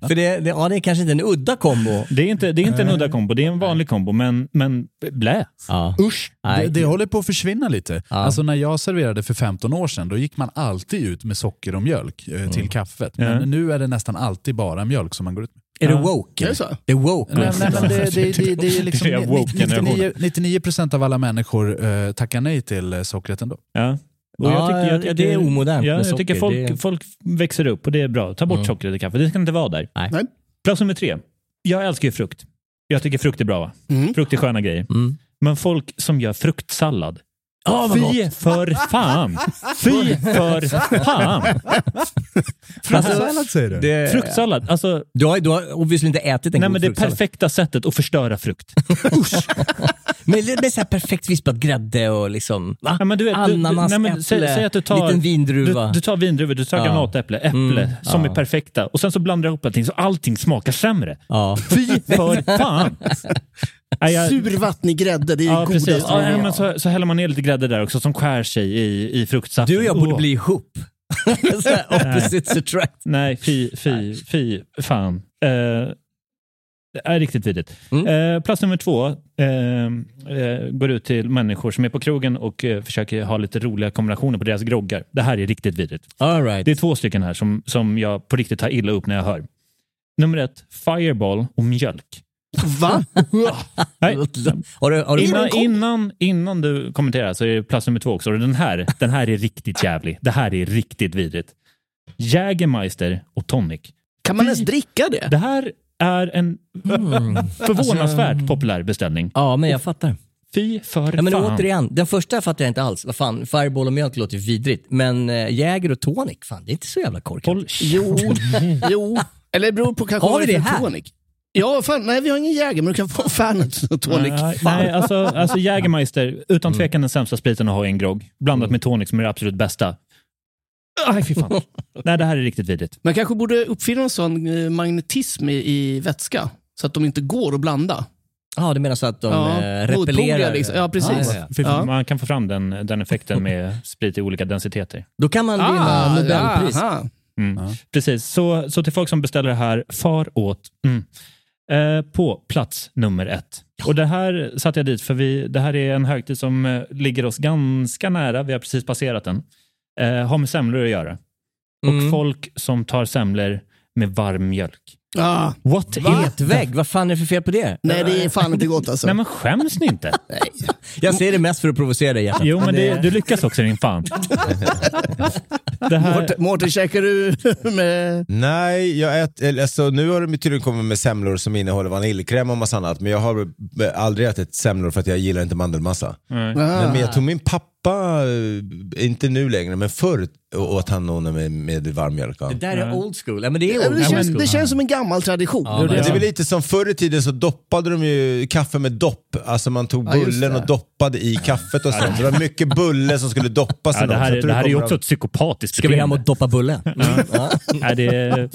För det, det, ja, det är kanske inte en udda kombo. Det är inte, det är inte en udda kombo, det är en vanlig kombo, men, men blä. Ja. Usch, det, det håller på att försvinna lite. Ja. Alltså när jag serverade för 15 år sedan, då gick man alltid ut med socker och mjölk eh, till kaffet. Men nu är det nästan alltid bara mjölk som man går ut med. Är Ja. det woke? Är det så? Det är woke. Nej, nej, men det, det, det, det är liksom [LAUGHS] Det är woke 99, 99 procent av alla människor eh, tackar nej till eh, sockret ändå. Ja. Och Ja, ja, det är omodernt Ja, jag tycker folk, Det- folk växer upp och det är bra. Ta bort Mm. sockret i kaffe, det ska inte vara där. Nej. Nej. Plats nummer tre. Jag älskar ju frukt. Jag tycker frukt är bra. Va? Mm. Frukt är sköna grejer. Mm. Men folk som gör fruktsallad. Vad Fy för fan! Fy för fan! Fruktsallad säger du? Det, Fruktsallad, alltså, Du har, du har obviously inte ätit en nej, god men det fruktsallad. perfekta sättet att förstöra frukt. Med, med så här perfekt vispad grädde och liksom, va? Ja, men du vet, du- du- Ananas, nej, men äpple, säg, säg att du tar, liten vindruva. Du, du tar vindruvor, du tar Ja. granatäpple, äpple Mm, som ja. är perfekta och sen så blandar du ihop allting så allting smakar sämre. ja. Fy för fan! Jag- Survattnig grädde, det är Ja, det precis. godaste. Ja, ja, men så, så häller man ner lite grädde där också som skär sig i, i fruktsaften. Du och jag borde Åh. bli ihop. [LAUGHS] opposites attract. Nej, fy, fy, fy, fan. Eh, det är riktigt vidrigt. Mm. Eh, plats nummer två eh, går ut till människor som är på krogen och försöker ha lite roliga kombinationer på deras groggar. Det här är riktigt vidrigt. All right. Det är två stycken här som, som jag på riktigt tar illa upp när jag hör. Nummer ett, Fireball och mjölk. Va? Nej. Har du, har du Innan, innan, innan du kommenterar så är det plats nummer två också. Den här, den här är riktigt jävlig. Det här är riktigt vidrigt. Jägermeister och tonic. Kan man ens dricka det? Det här är en Mm. förvånansvärt populär beställning. Ja, men jag fattar. Fy för Ja, men fan. återigen, den första fattar jag inte alls. Vad fan, Fireball och mjölk låter ju vidrigt. Men äh, Jäger och tonic, fan det är inte så jävla korkat. Håll Jo, [LAUGHS] jo. Eller det beror på kanske Har vi det här? tonic. Ja, fan, nej vi har ingen Jäger, men du kan få [LAUGHS] Fernet och tonic. Nej, nej, alltså, alltså Jägermeister, utan Mm. tvekan den sämsta spriten att ha i en grogg. Blandat med tonic som är det absolut bästa. Aj, fy fan. [LAUGHS] Nej, det här är riktigt vidrigt. Man kanske borde uppfinna en sån eh, magnetism i, i vätska, så att de inte går att blanda. Ja, du menar så att de Ja, äh, motpoler repellerar? liksom. Ja, precis. Ja, ja, ja. Man kan få fram den, den effekten med [LAUGHS] sprit i olika densiteter. Då kan man vinna Ah, Nobelpris. Mm. Precis, så, så till folk som beställer det här, far åt. Mm. Eh, på plats nummer ett. Och det här satte jag dit för vi, det här är en högtid som eh, ligger oss ganska nära. Vi har precis passerat den. Eh, har med semlor att göra. Och Mm. folk som tar semlor med varm mjölk. Ah, What Etvägg, vad fan är det för fel på det? nej, det är fan inte gott alltså. Nej men skäms ni inte? [LAUGHS] Jag säger det mest för att provocera dig hjärtat. Jo, men det, du lyckas också din fan. [LAUGHS] Det här, Mårten, Mårten, käkar du med... Nej, jag ät, eller, alltså, nu har de tydligen kommit med semlor som innehåller vaniljkräm och massa annat, men jag har aldrig ätit semlor för att jag gillar inte mandelmassa. nej. Men, men jag tror min pappa, eh, inte nu längre, men förr åt han nog med, med varmmjölk. Ja. Det där är old school. Ja, men det är Ja, old det, känns, det känns som en gammal tradition. Ja, Det är väl lite som förr i tiden så doppade de ju kaffe med dopp. Alltså man tog bullen och doppade i kaffet och sånt. Det var mycket bulle som skulle doppas. Ja, det här, det här är ju också av- ett psykopatiskt Ska vi hem och doppa bullen? Ja. Nej, det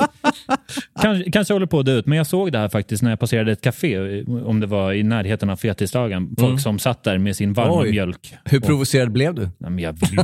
kanske, kanske håller på att dö ut, men jag såg det här faktiskt när jag passerade ett café, om det var i närheten av fettisdagen. Folk som satt där med sin varma Oj. mjölk. Hur provocerad blev du? Nej, men jag vill ju, [LAUGHS]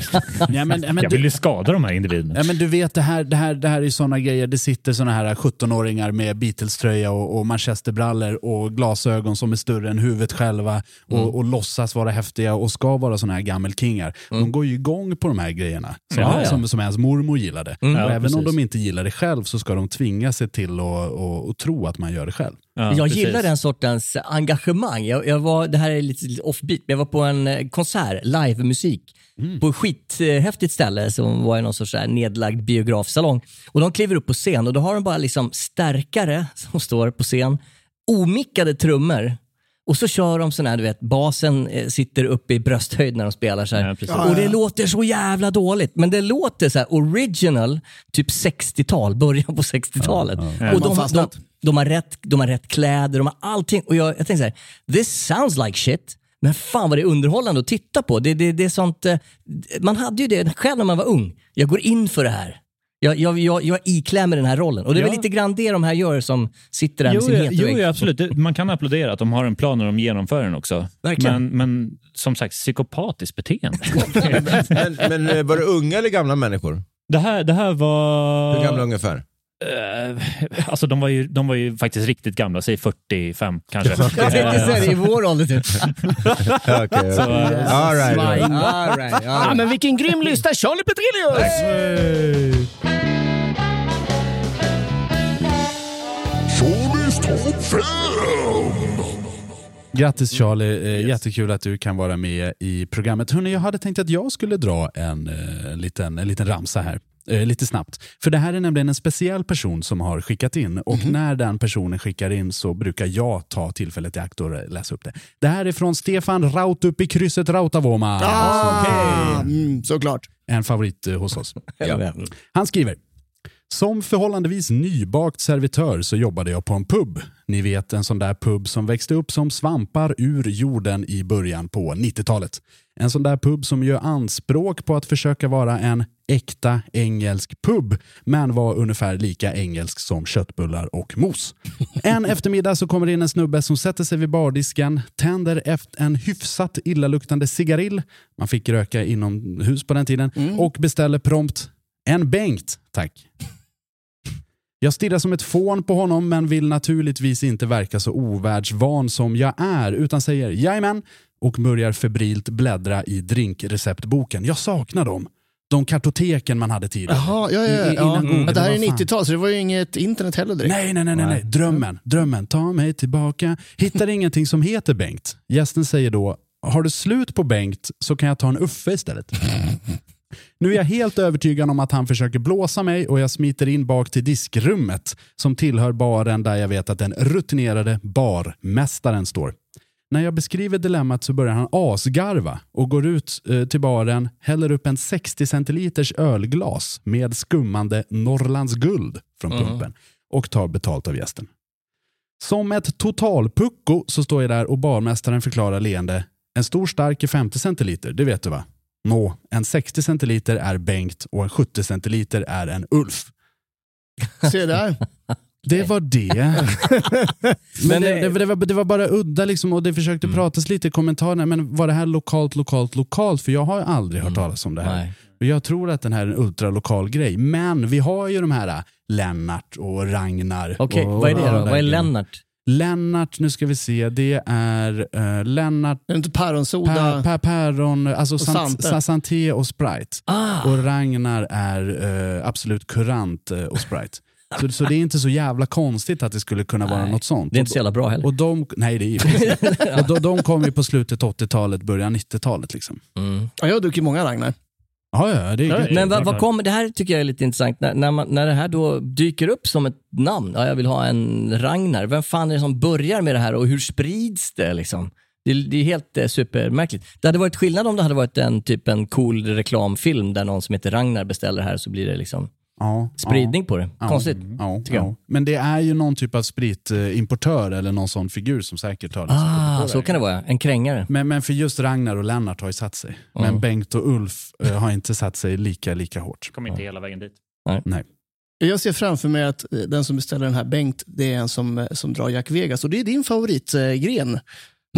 Ja, men, ja, men jag du, vill ju skada de här individerna. Ja, men du vet, det här, det här, det här är såna grejer. Det sitter såna här 17-åringar med Beatles-tröja och, och manchesterbrallor och glasögon som är större än huvudet själva och, Mm. och låtsas vara häftiga och ska vara såna här gammelkingar. De går ju igång på de här grejerna som, Mm. Ja, ja. som, som ens mormor gillade. Mm. och även om precis. de inte gillar det själv så ska de tvinga sig till att och, och tro att man gör det själv. Ja, jag precis. gillar den sortens engagemang. Jag, jag var, det här är lite, lite offbeat, men jag var på en eh, konsert, livemusik, på ett skithäftigt ställe som var i någon sorts här nedlagd biografsalong. Och de kliver upp på scen och då har de bara liksom stärkare som står på scen, omickade trummor och så kör de sån här, du vet, basen eh, sitter uppe i brösthöjd när de spelar så här. Ja, och det låter så jävla dåligt, men det låter så här original, typ 60-tal, början på 60-talet. Man Och de, de, de, har rätt, de har rätt kläder, de har allting. Och jag, jag tänkte så här, this sounds like shit. Men fan vad det är underhållande att titta på. Det, det, det är sånt, eh, man hade ju det själv när man var ung. Jag går in för det här. Jag, jag, jag, jag iklämmer den här rollen. Och det är väl Ja. lite grann det de här gör som sitter där med Jo, sin jo, heteroägg. jo, absolut. Det- Man kan applådera att de har en plan och de genomför den också. Verkligen. Men, men som sagt, psykopatiskt beteende. [LAUGHS] Men, men eh, var det unga eller gamla människor? det, här, det här var... Hur gamla ungefär? Eh, alltså de var, ju, de var ju faktiskt riktigt gamla, säg 45 kanske. Jag tänkte säga det, i vår ålder typ. [LAUGHS] Okej. Så, eh, All right, all right. All right, all right. men vilken grym lista! Charlie Petrelius! Grattis Charlie, eh, jättekul att du kan vara med i programmet. Hörrni, jag hade tänkt att jag skulle dra en, eh, liten, en liten ramsa här. Eh, lite snabbt. För det här är nämligen en speciell person som har skickat in och när den personen skickar in så brukar jag ta tillfället i akt och läsa upp det. Det här är från Stefan Raut upp i krysset Rautavoma. Ah, mm, såklart. En favorit eh, hos oss. [LAUGHS] Ja. Han skriver. Som förhållandevis nybakt servitör så jobbade jag på en pub. Ni vet en sån där pub som växte upp som svampar ur jorden i början på 90-talet. En sån där pub som gör anspråk på att försöka vara en äkta engelsk pub, men var ungefär lika engelsk som köttbullar och mos. [LAUGHS] En eftermiddag så kommer det in en snubbe som sätter sig vid bardisken, tänder efter en hyfsat illaluktande cigarill, man fick röka inomhus på den tiden, och beställer prompt en Bengt, tack. Jag stirrar som ett fån på honom men vill naturligtvis inte verka så ovärldsvan som jag är utan säger jajamän och börjar febrilt bläddra i drinkreceptboken. Jag saknar dem. De kartoteken man hade tidigare. Jaha, ja, ja, ja. Men det här är vad fan. 90-tal så det var ju inget internet heller direkt. Nej, nej, nej, nej, nej. Drömmen, drömmen. Ta mig tillbaka. Hittar ingenting som heter Bengt. Gästen säger då, har du slut på Bengt så kan jag ta en Uffe istället. [LAUGHS] Nu är jag helt övertygad om att han försöker blåsa mig och jag smiter in bak till diskrummet som tillhör baren där jag vet att den rutinerade barmästaren står. När jag beskriver dilemmat så börjar han asgarva och går ut eh, till baren, häller upp en 60 centiliters ölglas med skummande Norrlands guld från pumpen och tar betalt av gästen. Som ett totalpucko så står jag där och barmästaren förklarar leende. En stor stark är 50 centiliter, det vet du va? Nå, en 60 centiliter är Bengt och en 70 centiliter är en Ulf. Se där. [LAUGHS] Det var det. [LAUGHS] Men det, det, det, var, det var bara udda liksom och det försökte pratas lite i kommentarerna. Men var det här lokalt, lokalt, lokalt? För jag har ju aldrig hört talas om det här. Nej. Och Jag tror att den här är en ultralokal grej. Men vi har ju de här äh, Lennart och Ragnar. Okej, och, vad är det och då? Vad är. Lennart? Lennart, nu ska vi se. Det är uh, Lennart, Är det inte päronsoda? per, per, päron, alltså sant, Sante. sa- Santé och Sprite. Ah, Och Ragnar är eh, Absolut Kurant eh, och Sprite. Så, så det är inte så jävla konstigt att det skulle kunna vara Nej, något sånt. det är inte så jävla bra heller. Och de, nej, det är inte. [LAUGHS] Och de, de kom ju på slutet 80-talet, början 90-talet. Liksom. Mm. Ja, jag har druckit många Ragnar. Ja, ja, det är Men vad, vad kommer, det här tycker jag är lite intressant, när, när, man, när det här då dyker upp som ett namn, ja, jag vill ha en Ragnar, vem fan är det som börjar med det här och hur sprids det liksom? Det, det är helt eh, supermärkligt. Det hade varit skillnad om det hade varit en typ en cool reklamfilm där någon som heter Ragnar beställer här så blir det liksom Ja, spridning på det. Ja. Konstigt. Ja, tycker jag. ja. Men det är ju någon typ av spritimportör eller någon sån figur som säkert har liksom Ah, så kan det vara. En krängare. Men, men för just Ragnar och Lennart har ju satt sig. Mm. Men Bengt och Ulf eh, har inte satt sig lika, lika hårt. Kom inte hela vägen dit. Nej. Jag ser framför mig att eh, den som beställer den här Bengt, det är en som, eh, som drar Jack Vegas. Och det är din favoritgren,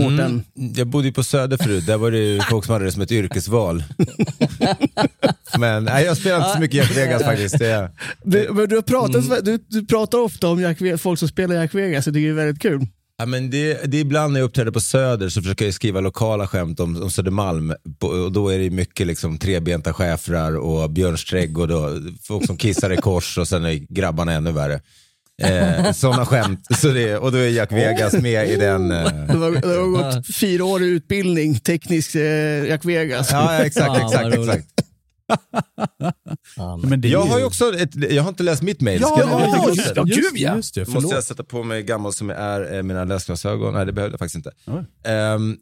Mårten. Mm. Jag bodde ju på Söder förut, där var det ju folk som hade det som ett yrkesval. [LAUGHS] Men nej, jag spelar inte så mycket Jack Vegas faktiskt. Det Du, men du, har pratat, Mm. du, du pratar ofta om Jack, folk som spelar Jack Vegas, tycker det är väldigt kul. Ja, men det, det är ibland när jag uppträder på Söder så försöker jag skriva lokala skämt om, om Södermalm. Och då är det mycket liksom trebenta schäfrar och Björns trädgård och folk som kissar i kors och sen är grabbarna ännu värre. Eh, Sådana skämt. Så det, och då är Jack Vegas med i den. Eh, Du har, gått fyra år i utbildning, teknisk eh, Jack Vegas. ja, exakt, exakt, exakt. Men- det Jag ju- har ju också, ett, jag har inte läst mitt mail. Ja, ja, just det. just, Gud, ja. just det. Då måste Förlåt. jag sätta på mig gammal som jag är, eh, mina läsglasögon. Nej, det behövde jag faktiskt inte. Oj. Ehm,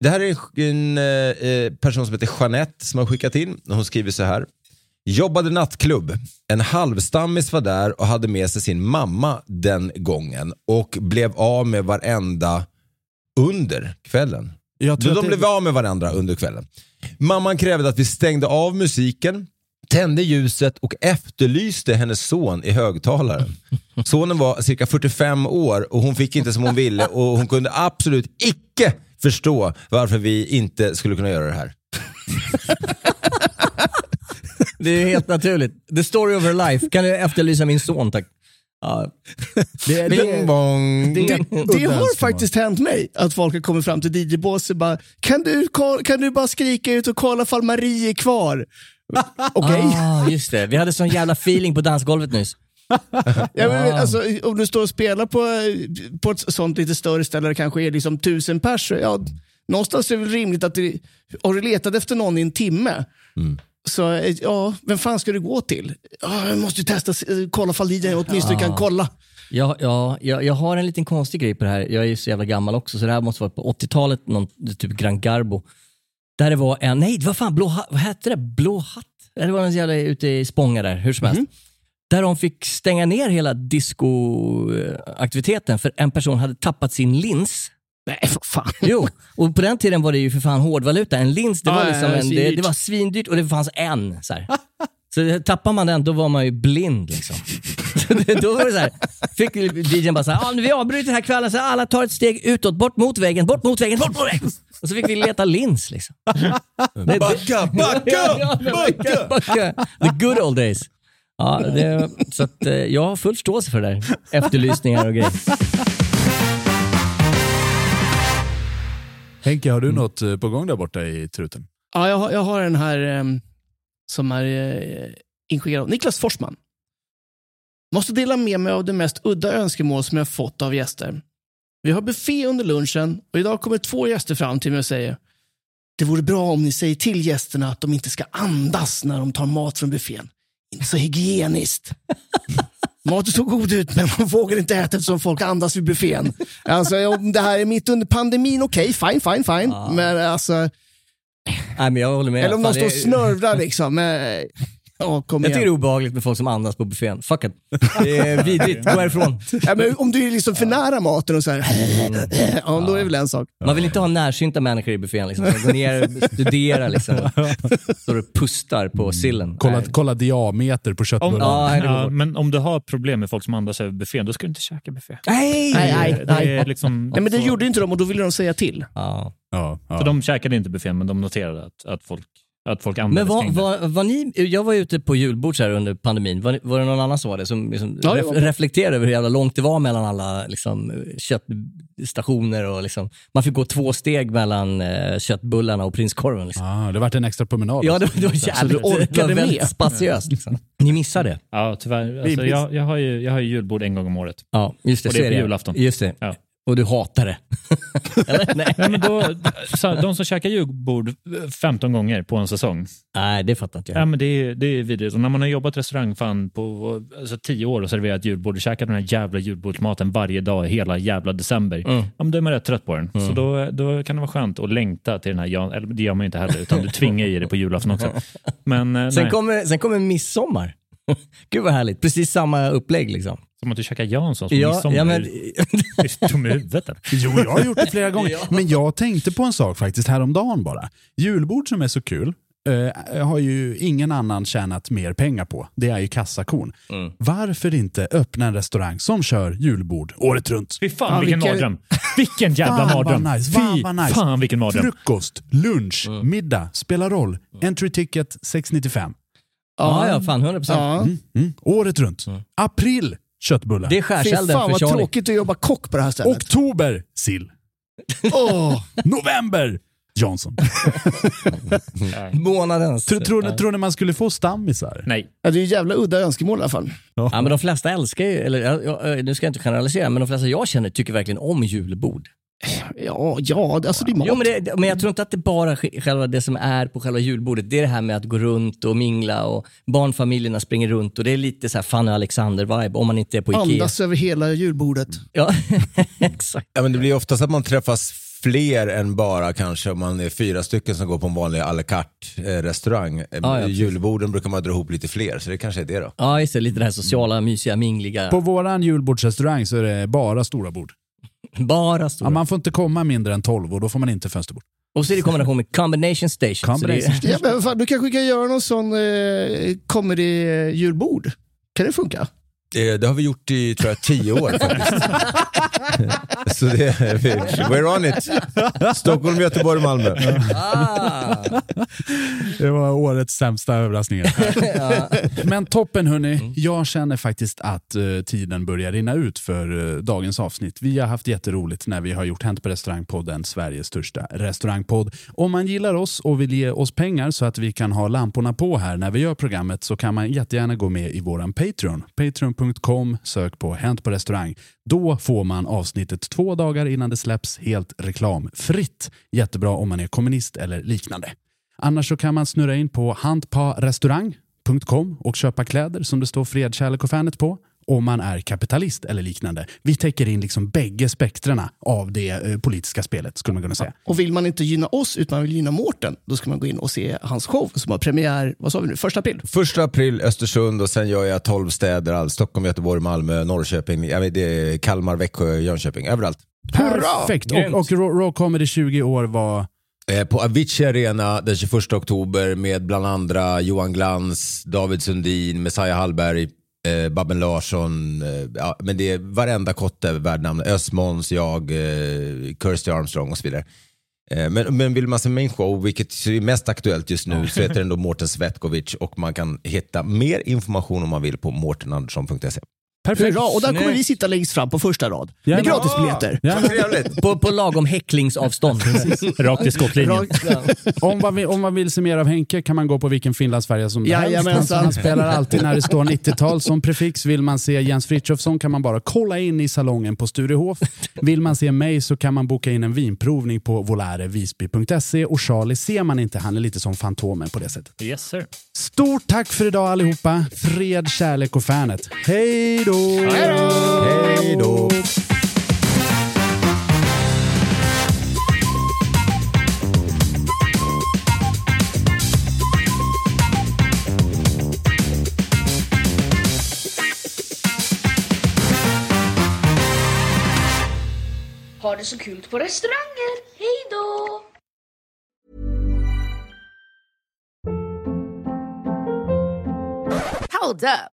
det här är en eh, person som heter Jeanette som har skickat in. Hon skriver så här. Jobbade nattklubb. En halvstammis var där och hade med sig sin mamma den gången och blev av med varenda under kvällen. Jag De det- blev av med varandra under kvällen. Mamman krävde att vi stängde av musiken, tände ljuset och efterlyste hennes son i högtalaren. [LAUGHS] Sonen var cirka 45 år och hon fick inte som hon ville och hon kunde absolut icke förstå varför vi inte skulle kunna göra det här. [LAUGHS] Det är helt naturligt. The story of her life. Kan du efterlysa min son tack? Ja. Det, Bing det, bong. Det, det önskemål. har faktiskt hänt mig att folk har kommit fram till DJ-båset och bara kan du, kan du bara skrika ut och kolla ifall Marie är kvar? [LAUGHS] Okej. Ah, just det. Vi hade sån jävla feeling på dansgolvet nyss. [LAUGHS] Ja, men, alltså, om du står och spelar på, på ett sånt lite större ställe där det kanske är liksom tusen pers, ja, någonstans är det väl rimligt att du, har du letat efter någon i en timme, så eh, ja, vem fan ska du gå till? Ja, jag måste ju testa, eh, kolla ifall DJ åtminstone kan kolla. Ja, ja, jag, jag har en liten konstig grej på det här. Jag är ju så jävla gammal också, så det här måste vara på 80-talet, någon, typ Gran Garbo. Där det var en, nej, vad fan, blå, vad hette det? Blå hatt? Det var någon jävla ute i Spånga där, hur som helst. Där de fick stänga ner hela discoaktiviteten för en person hade tappat sin lins. Nej, för fan. Jo, och på den tiden var det ju för fan hårdvaluta. En lins, det Ja, var, liksom ja, en, det, det var svindyrt och det fanns en. Så, här. så tappar man den, då var man ju blind. Liksom. Så det, då var det så här, fick DJn bara så här, ah, nu vi avbryter här kvällen så alla tar ett steg utåt, bort mot väggen, bort mot väggen, bort mot väggen. Och så fick vi leta lins. Liksom. Det- [LAUGHS] Backa, backa, [LAUGHS] Ja, backa, backa. The good old days. Ja, det, så att, eh, jag har full förståelse för det där. Efterlysningar och grejer. Henke, har du något eh, på gång där borta i truten? Ja, jag, har- jag har en här em, som är eh, inskickad av Niklas Forsman. Måste dela med mig av det mest udda önskemål som jag fått av gäster. Vi har buffé under lunchen och idag kommer två gäster fram till mig och säger det vore bra om ni säger till gästerna att de inte ska andas när de tar mat från buffén. Inte så hygieniskt. [LAUGHS] Maten såg god ut, men man vågar inte äta eftersom folk andas vid buffén. Alltså, om det här är mitt under pandemin, okej, fine, fine, fine. Men alltså, Nej, men jag håller med. eller om de står och snörvlar liksom. Men, ja, kom Jag tycker det är igen. obehagligt med folk som andas på buffén. Fuck it. Det är [LAUGHS] vidrigt. Gå härifrån. Ja, men om du är liksom för nära maten och så här, ja, då är det väl en sak. Man vill inte ha närsynta människor i buffén. Liksom. Som går ner och studerar. Liksom. Står och pustar på sillen. Kolla, Nej. kolla diameter på köttbullarna. Ja, det men om du har problem med folk som andas över buffén, då ska du inte käka buffé. Nej! Nej, nej, Det är nej. liksom, Nej, men det gjorde inte de och då ville de säga till. Ja. Ja, ja. så de käkade inte buffén, men de noterade att, att folk Att folk använder Men var, var, var ni, jag var ute på julbord så här under pandemin. Var, var det någon annan som var det? Som liksom Ja, ref, reflekterade över hur jävla långt det var mellan alla liksom, köttstationer. Och liksom, man fick gå två steg mellan eh, köttbullarna och prinskorven. Liksom. Ah, det vart en extra promenad. Ja, det, det var Så jävligt. du orkade det var väldigt med? spatiöst. Liksom. Ni missade det. Ja, tyvärr. Alltså, jag, jag, har ju, jag har ju julbord en gång om året. Ja, just det. Och det så är på julafton. Just det. Ja. Och du hatar det. [LAUGHS] Eller? Nej. Nej, men då, så, de som käkar julbord 15 gånger på en säsong, Nej, det fattar inte jag. ja, men det, är, det är vidrigt. Och när man har jobbat restaurang fan på alltså, 10 år och serverat julbord och käkat den här jävla julbordsmaten varje dag hela jävla december, Mm. ja, men då är man rätt trött på den. Så då, då kan det vara skönt att längta till den här, jan- eller det gör man ju inte heller, utan du tvingar i det på julafton också. [LAUGHS] Men eh, Sen nej, kommer, sen kommer midsommar. Gud vad härligt. Precis samma upplägg liksom. som att du käkar Janssons på Ja, midsommar. ja, men, Är i huvudet? Jo, jag har gjort det flera gånger. Men jag tänkte på en sak faktiskt häromdagen bara. Julbord som är så kul eh, har ju ingen annan tjänat mer pengar på. Det är ju kassakon. Mm. Varför inte öppna en restaurang som kör julbord året runt? Fy fan Ja, vilken mardröm. Vilken jävla Fan, mardröm. nice, Fy fan, nice. fan vilken mardröm. Frukost, lunch, Mm. middag, spelar roll. Entry ticket 695. Ja, ja, fan 100%. Ja. Mm, mm. Året runt. April, köttbullar. Det är Fy skärselden fan för vad Charlie. tråkigt att jobba kock på det här stället. Oktober, sill. Åh, [LAUGHS] November, Johnson. [LAUGHS] Månadens. Tror, tror, ni- tror ni man skulle få stammisar? Nej. ja, det är ju jävla udda önskemål i alla fall. Ja, men de flesta älskar ju, eller ja, ja, nu ska jag inte generalisera, men de flesta jag känner tycker verkligen om julbord. Ja, ja, alltså det är mat. Jo, men, det, men jag tror inte att det bara är själva det som är på själva julbordet. Det är det här med att gå runt och mingla och barnfamiljerna springer runt och det är lite så här Fanny och Alexander-vibe om man inte är på Ikea. Andas över hela julbordet. Ja, [LAUGHS] exakt. Ja, men det blir oftast att man träffas fler än bara kanske om man är fyra stycken som går på en vanlig à la carte eh, restaurang. Eh, ja, precis. Julborden brukar man dra ihop lite fler, så det kanske är det då. Ja, just det. Lite det här sociala, mysiga, mingliga. På våran julbordsrestaurang så är det bara stora bord. Bara stora. Ja, man får inte komma mindre än 12 och då får man inte fönsterbord. Och så är det i kombination med combination station. Combination det, Ja, men fan, du kanske kan göra någon sån eh, comedy-julbord. Kan det funka? Det, det har vi gjort i, tror jag, tio år [LAUGHS] faktiskt. så det, we're on it. Stockholm, Göteborg, Malmö. ah, Det var årets sämsta överraskningar. [LAUGHS] Men toppen hörni, jag känner faktiskt att eh, tiden börjar rinna ut för eh, dagens avsnitt. Vi har haft jätteroligt när vi har gjort Hänt på restaurangpodden, Sveriges största restaurangpodd. Om man gillar oss och vill ge oss pengar så att vi kan ha lamporna på här när vi gör programmet så kan man jättegärna gå med i våran Patreon. Patreon.com, sök på Hänt på restaurang. Då får man avsnittet två dagar innan det släpps helt reklamfritt. Jättebra om man är kommunist eller liknande. Annars så kan man snurra in på Hantparestaurang.com och köpa kläder som det står fred, kärlek och fanet på om man är kapitalist eller liknande. Vi täcker in liksom bägge spektrarna av det eh, politiska spelet skulle man kunna säga. Och vill man inte gynna oss utan man vill gynna Mårten, då ska man gå in och se hans show som har premiär, vad sa vi nu, första april? Första april Östersund och sen gör jag 12 städer, all, Stockholm, Göteborg, Malmö, Norrköping, jag vet, det är Kalmar, Växjö, Jönköping, överallt. Perfekt! Och, och Raw Raw Comedy 20 år var... Eh, På Avicii Arena den 21 oktober med bland andra Johan Glans, David Sundin, Messiah Hallberg, eh, Babben Larsson. Eh, ja, men det är varenda kotte värd namnet. Ösmons, jag, eh, Kirsty Armstrong och så vidare. Eh, men, men vill man se min show, vilket är mest aktuellt just nu, så heter den då Mårten Svetkovic och man kan hitta mer information om man vill på mårtenandersson.se. Perfekt! Hurra, och där kommer vi sitta längst fram på första rad. Ja, Med gratisbiljetter. Ja, Trevligt! på, på lagom häcklingsavstånd. Rakt i skottlinjen. Rakt- om, man vill, om man vill se mer av Henke kan man gå på vilken Finlandsfärja som helst. Han spelar alltid när det står 90-tal som prefix. Vill man se Jens Frithiofsson kan man bara kolla in i salongen på Sturehof. Vill man se mig så kan man boka in en vinprovning på volarevisby.se och Charlie ser man inte, han är lite som Fantomen på det sättet. Yes sir. Stort tack för idag allihopa. Fred, kärlek och fanet. Hej då! Hej då! Ha det så kul på restauranger. Hej då! Hold up.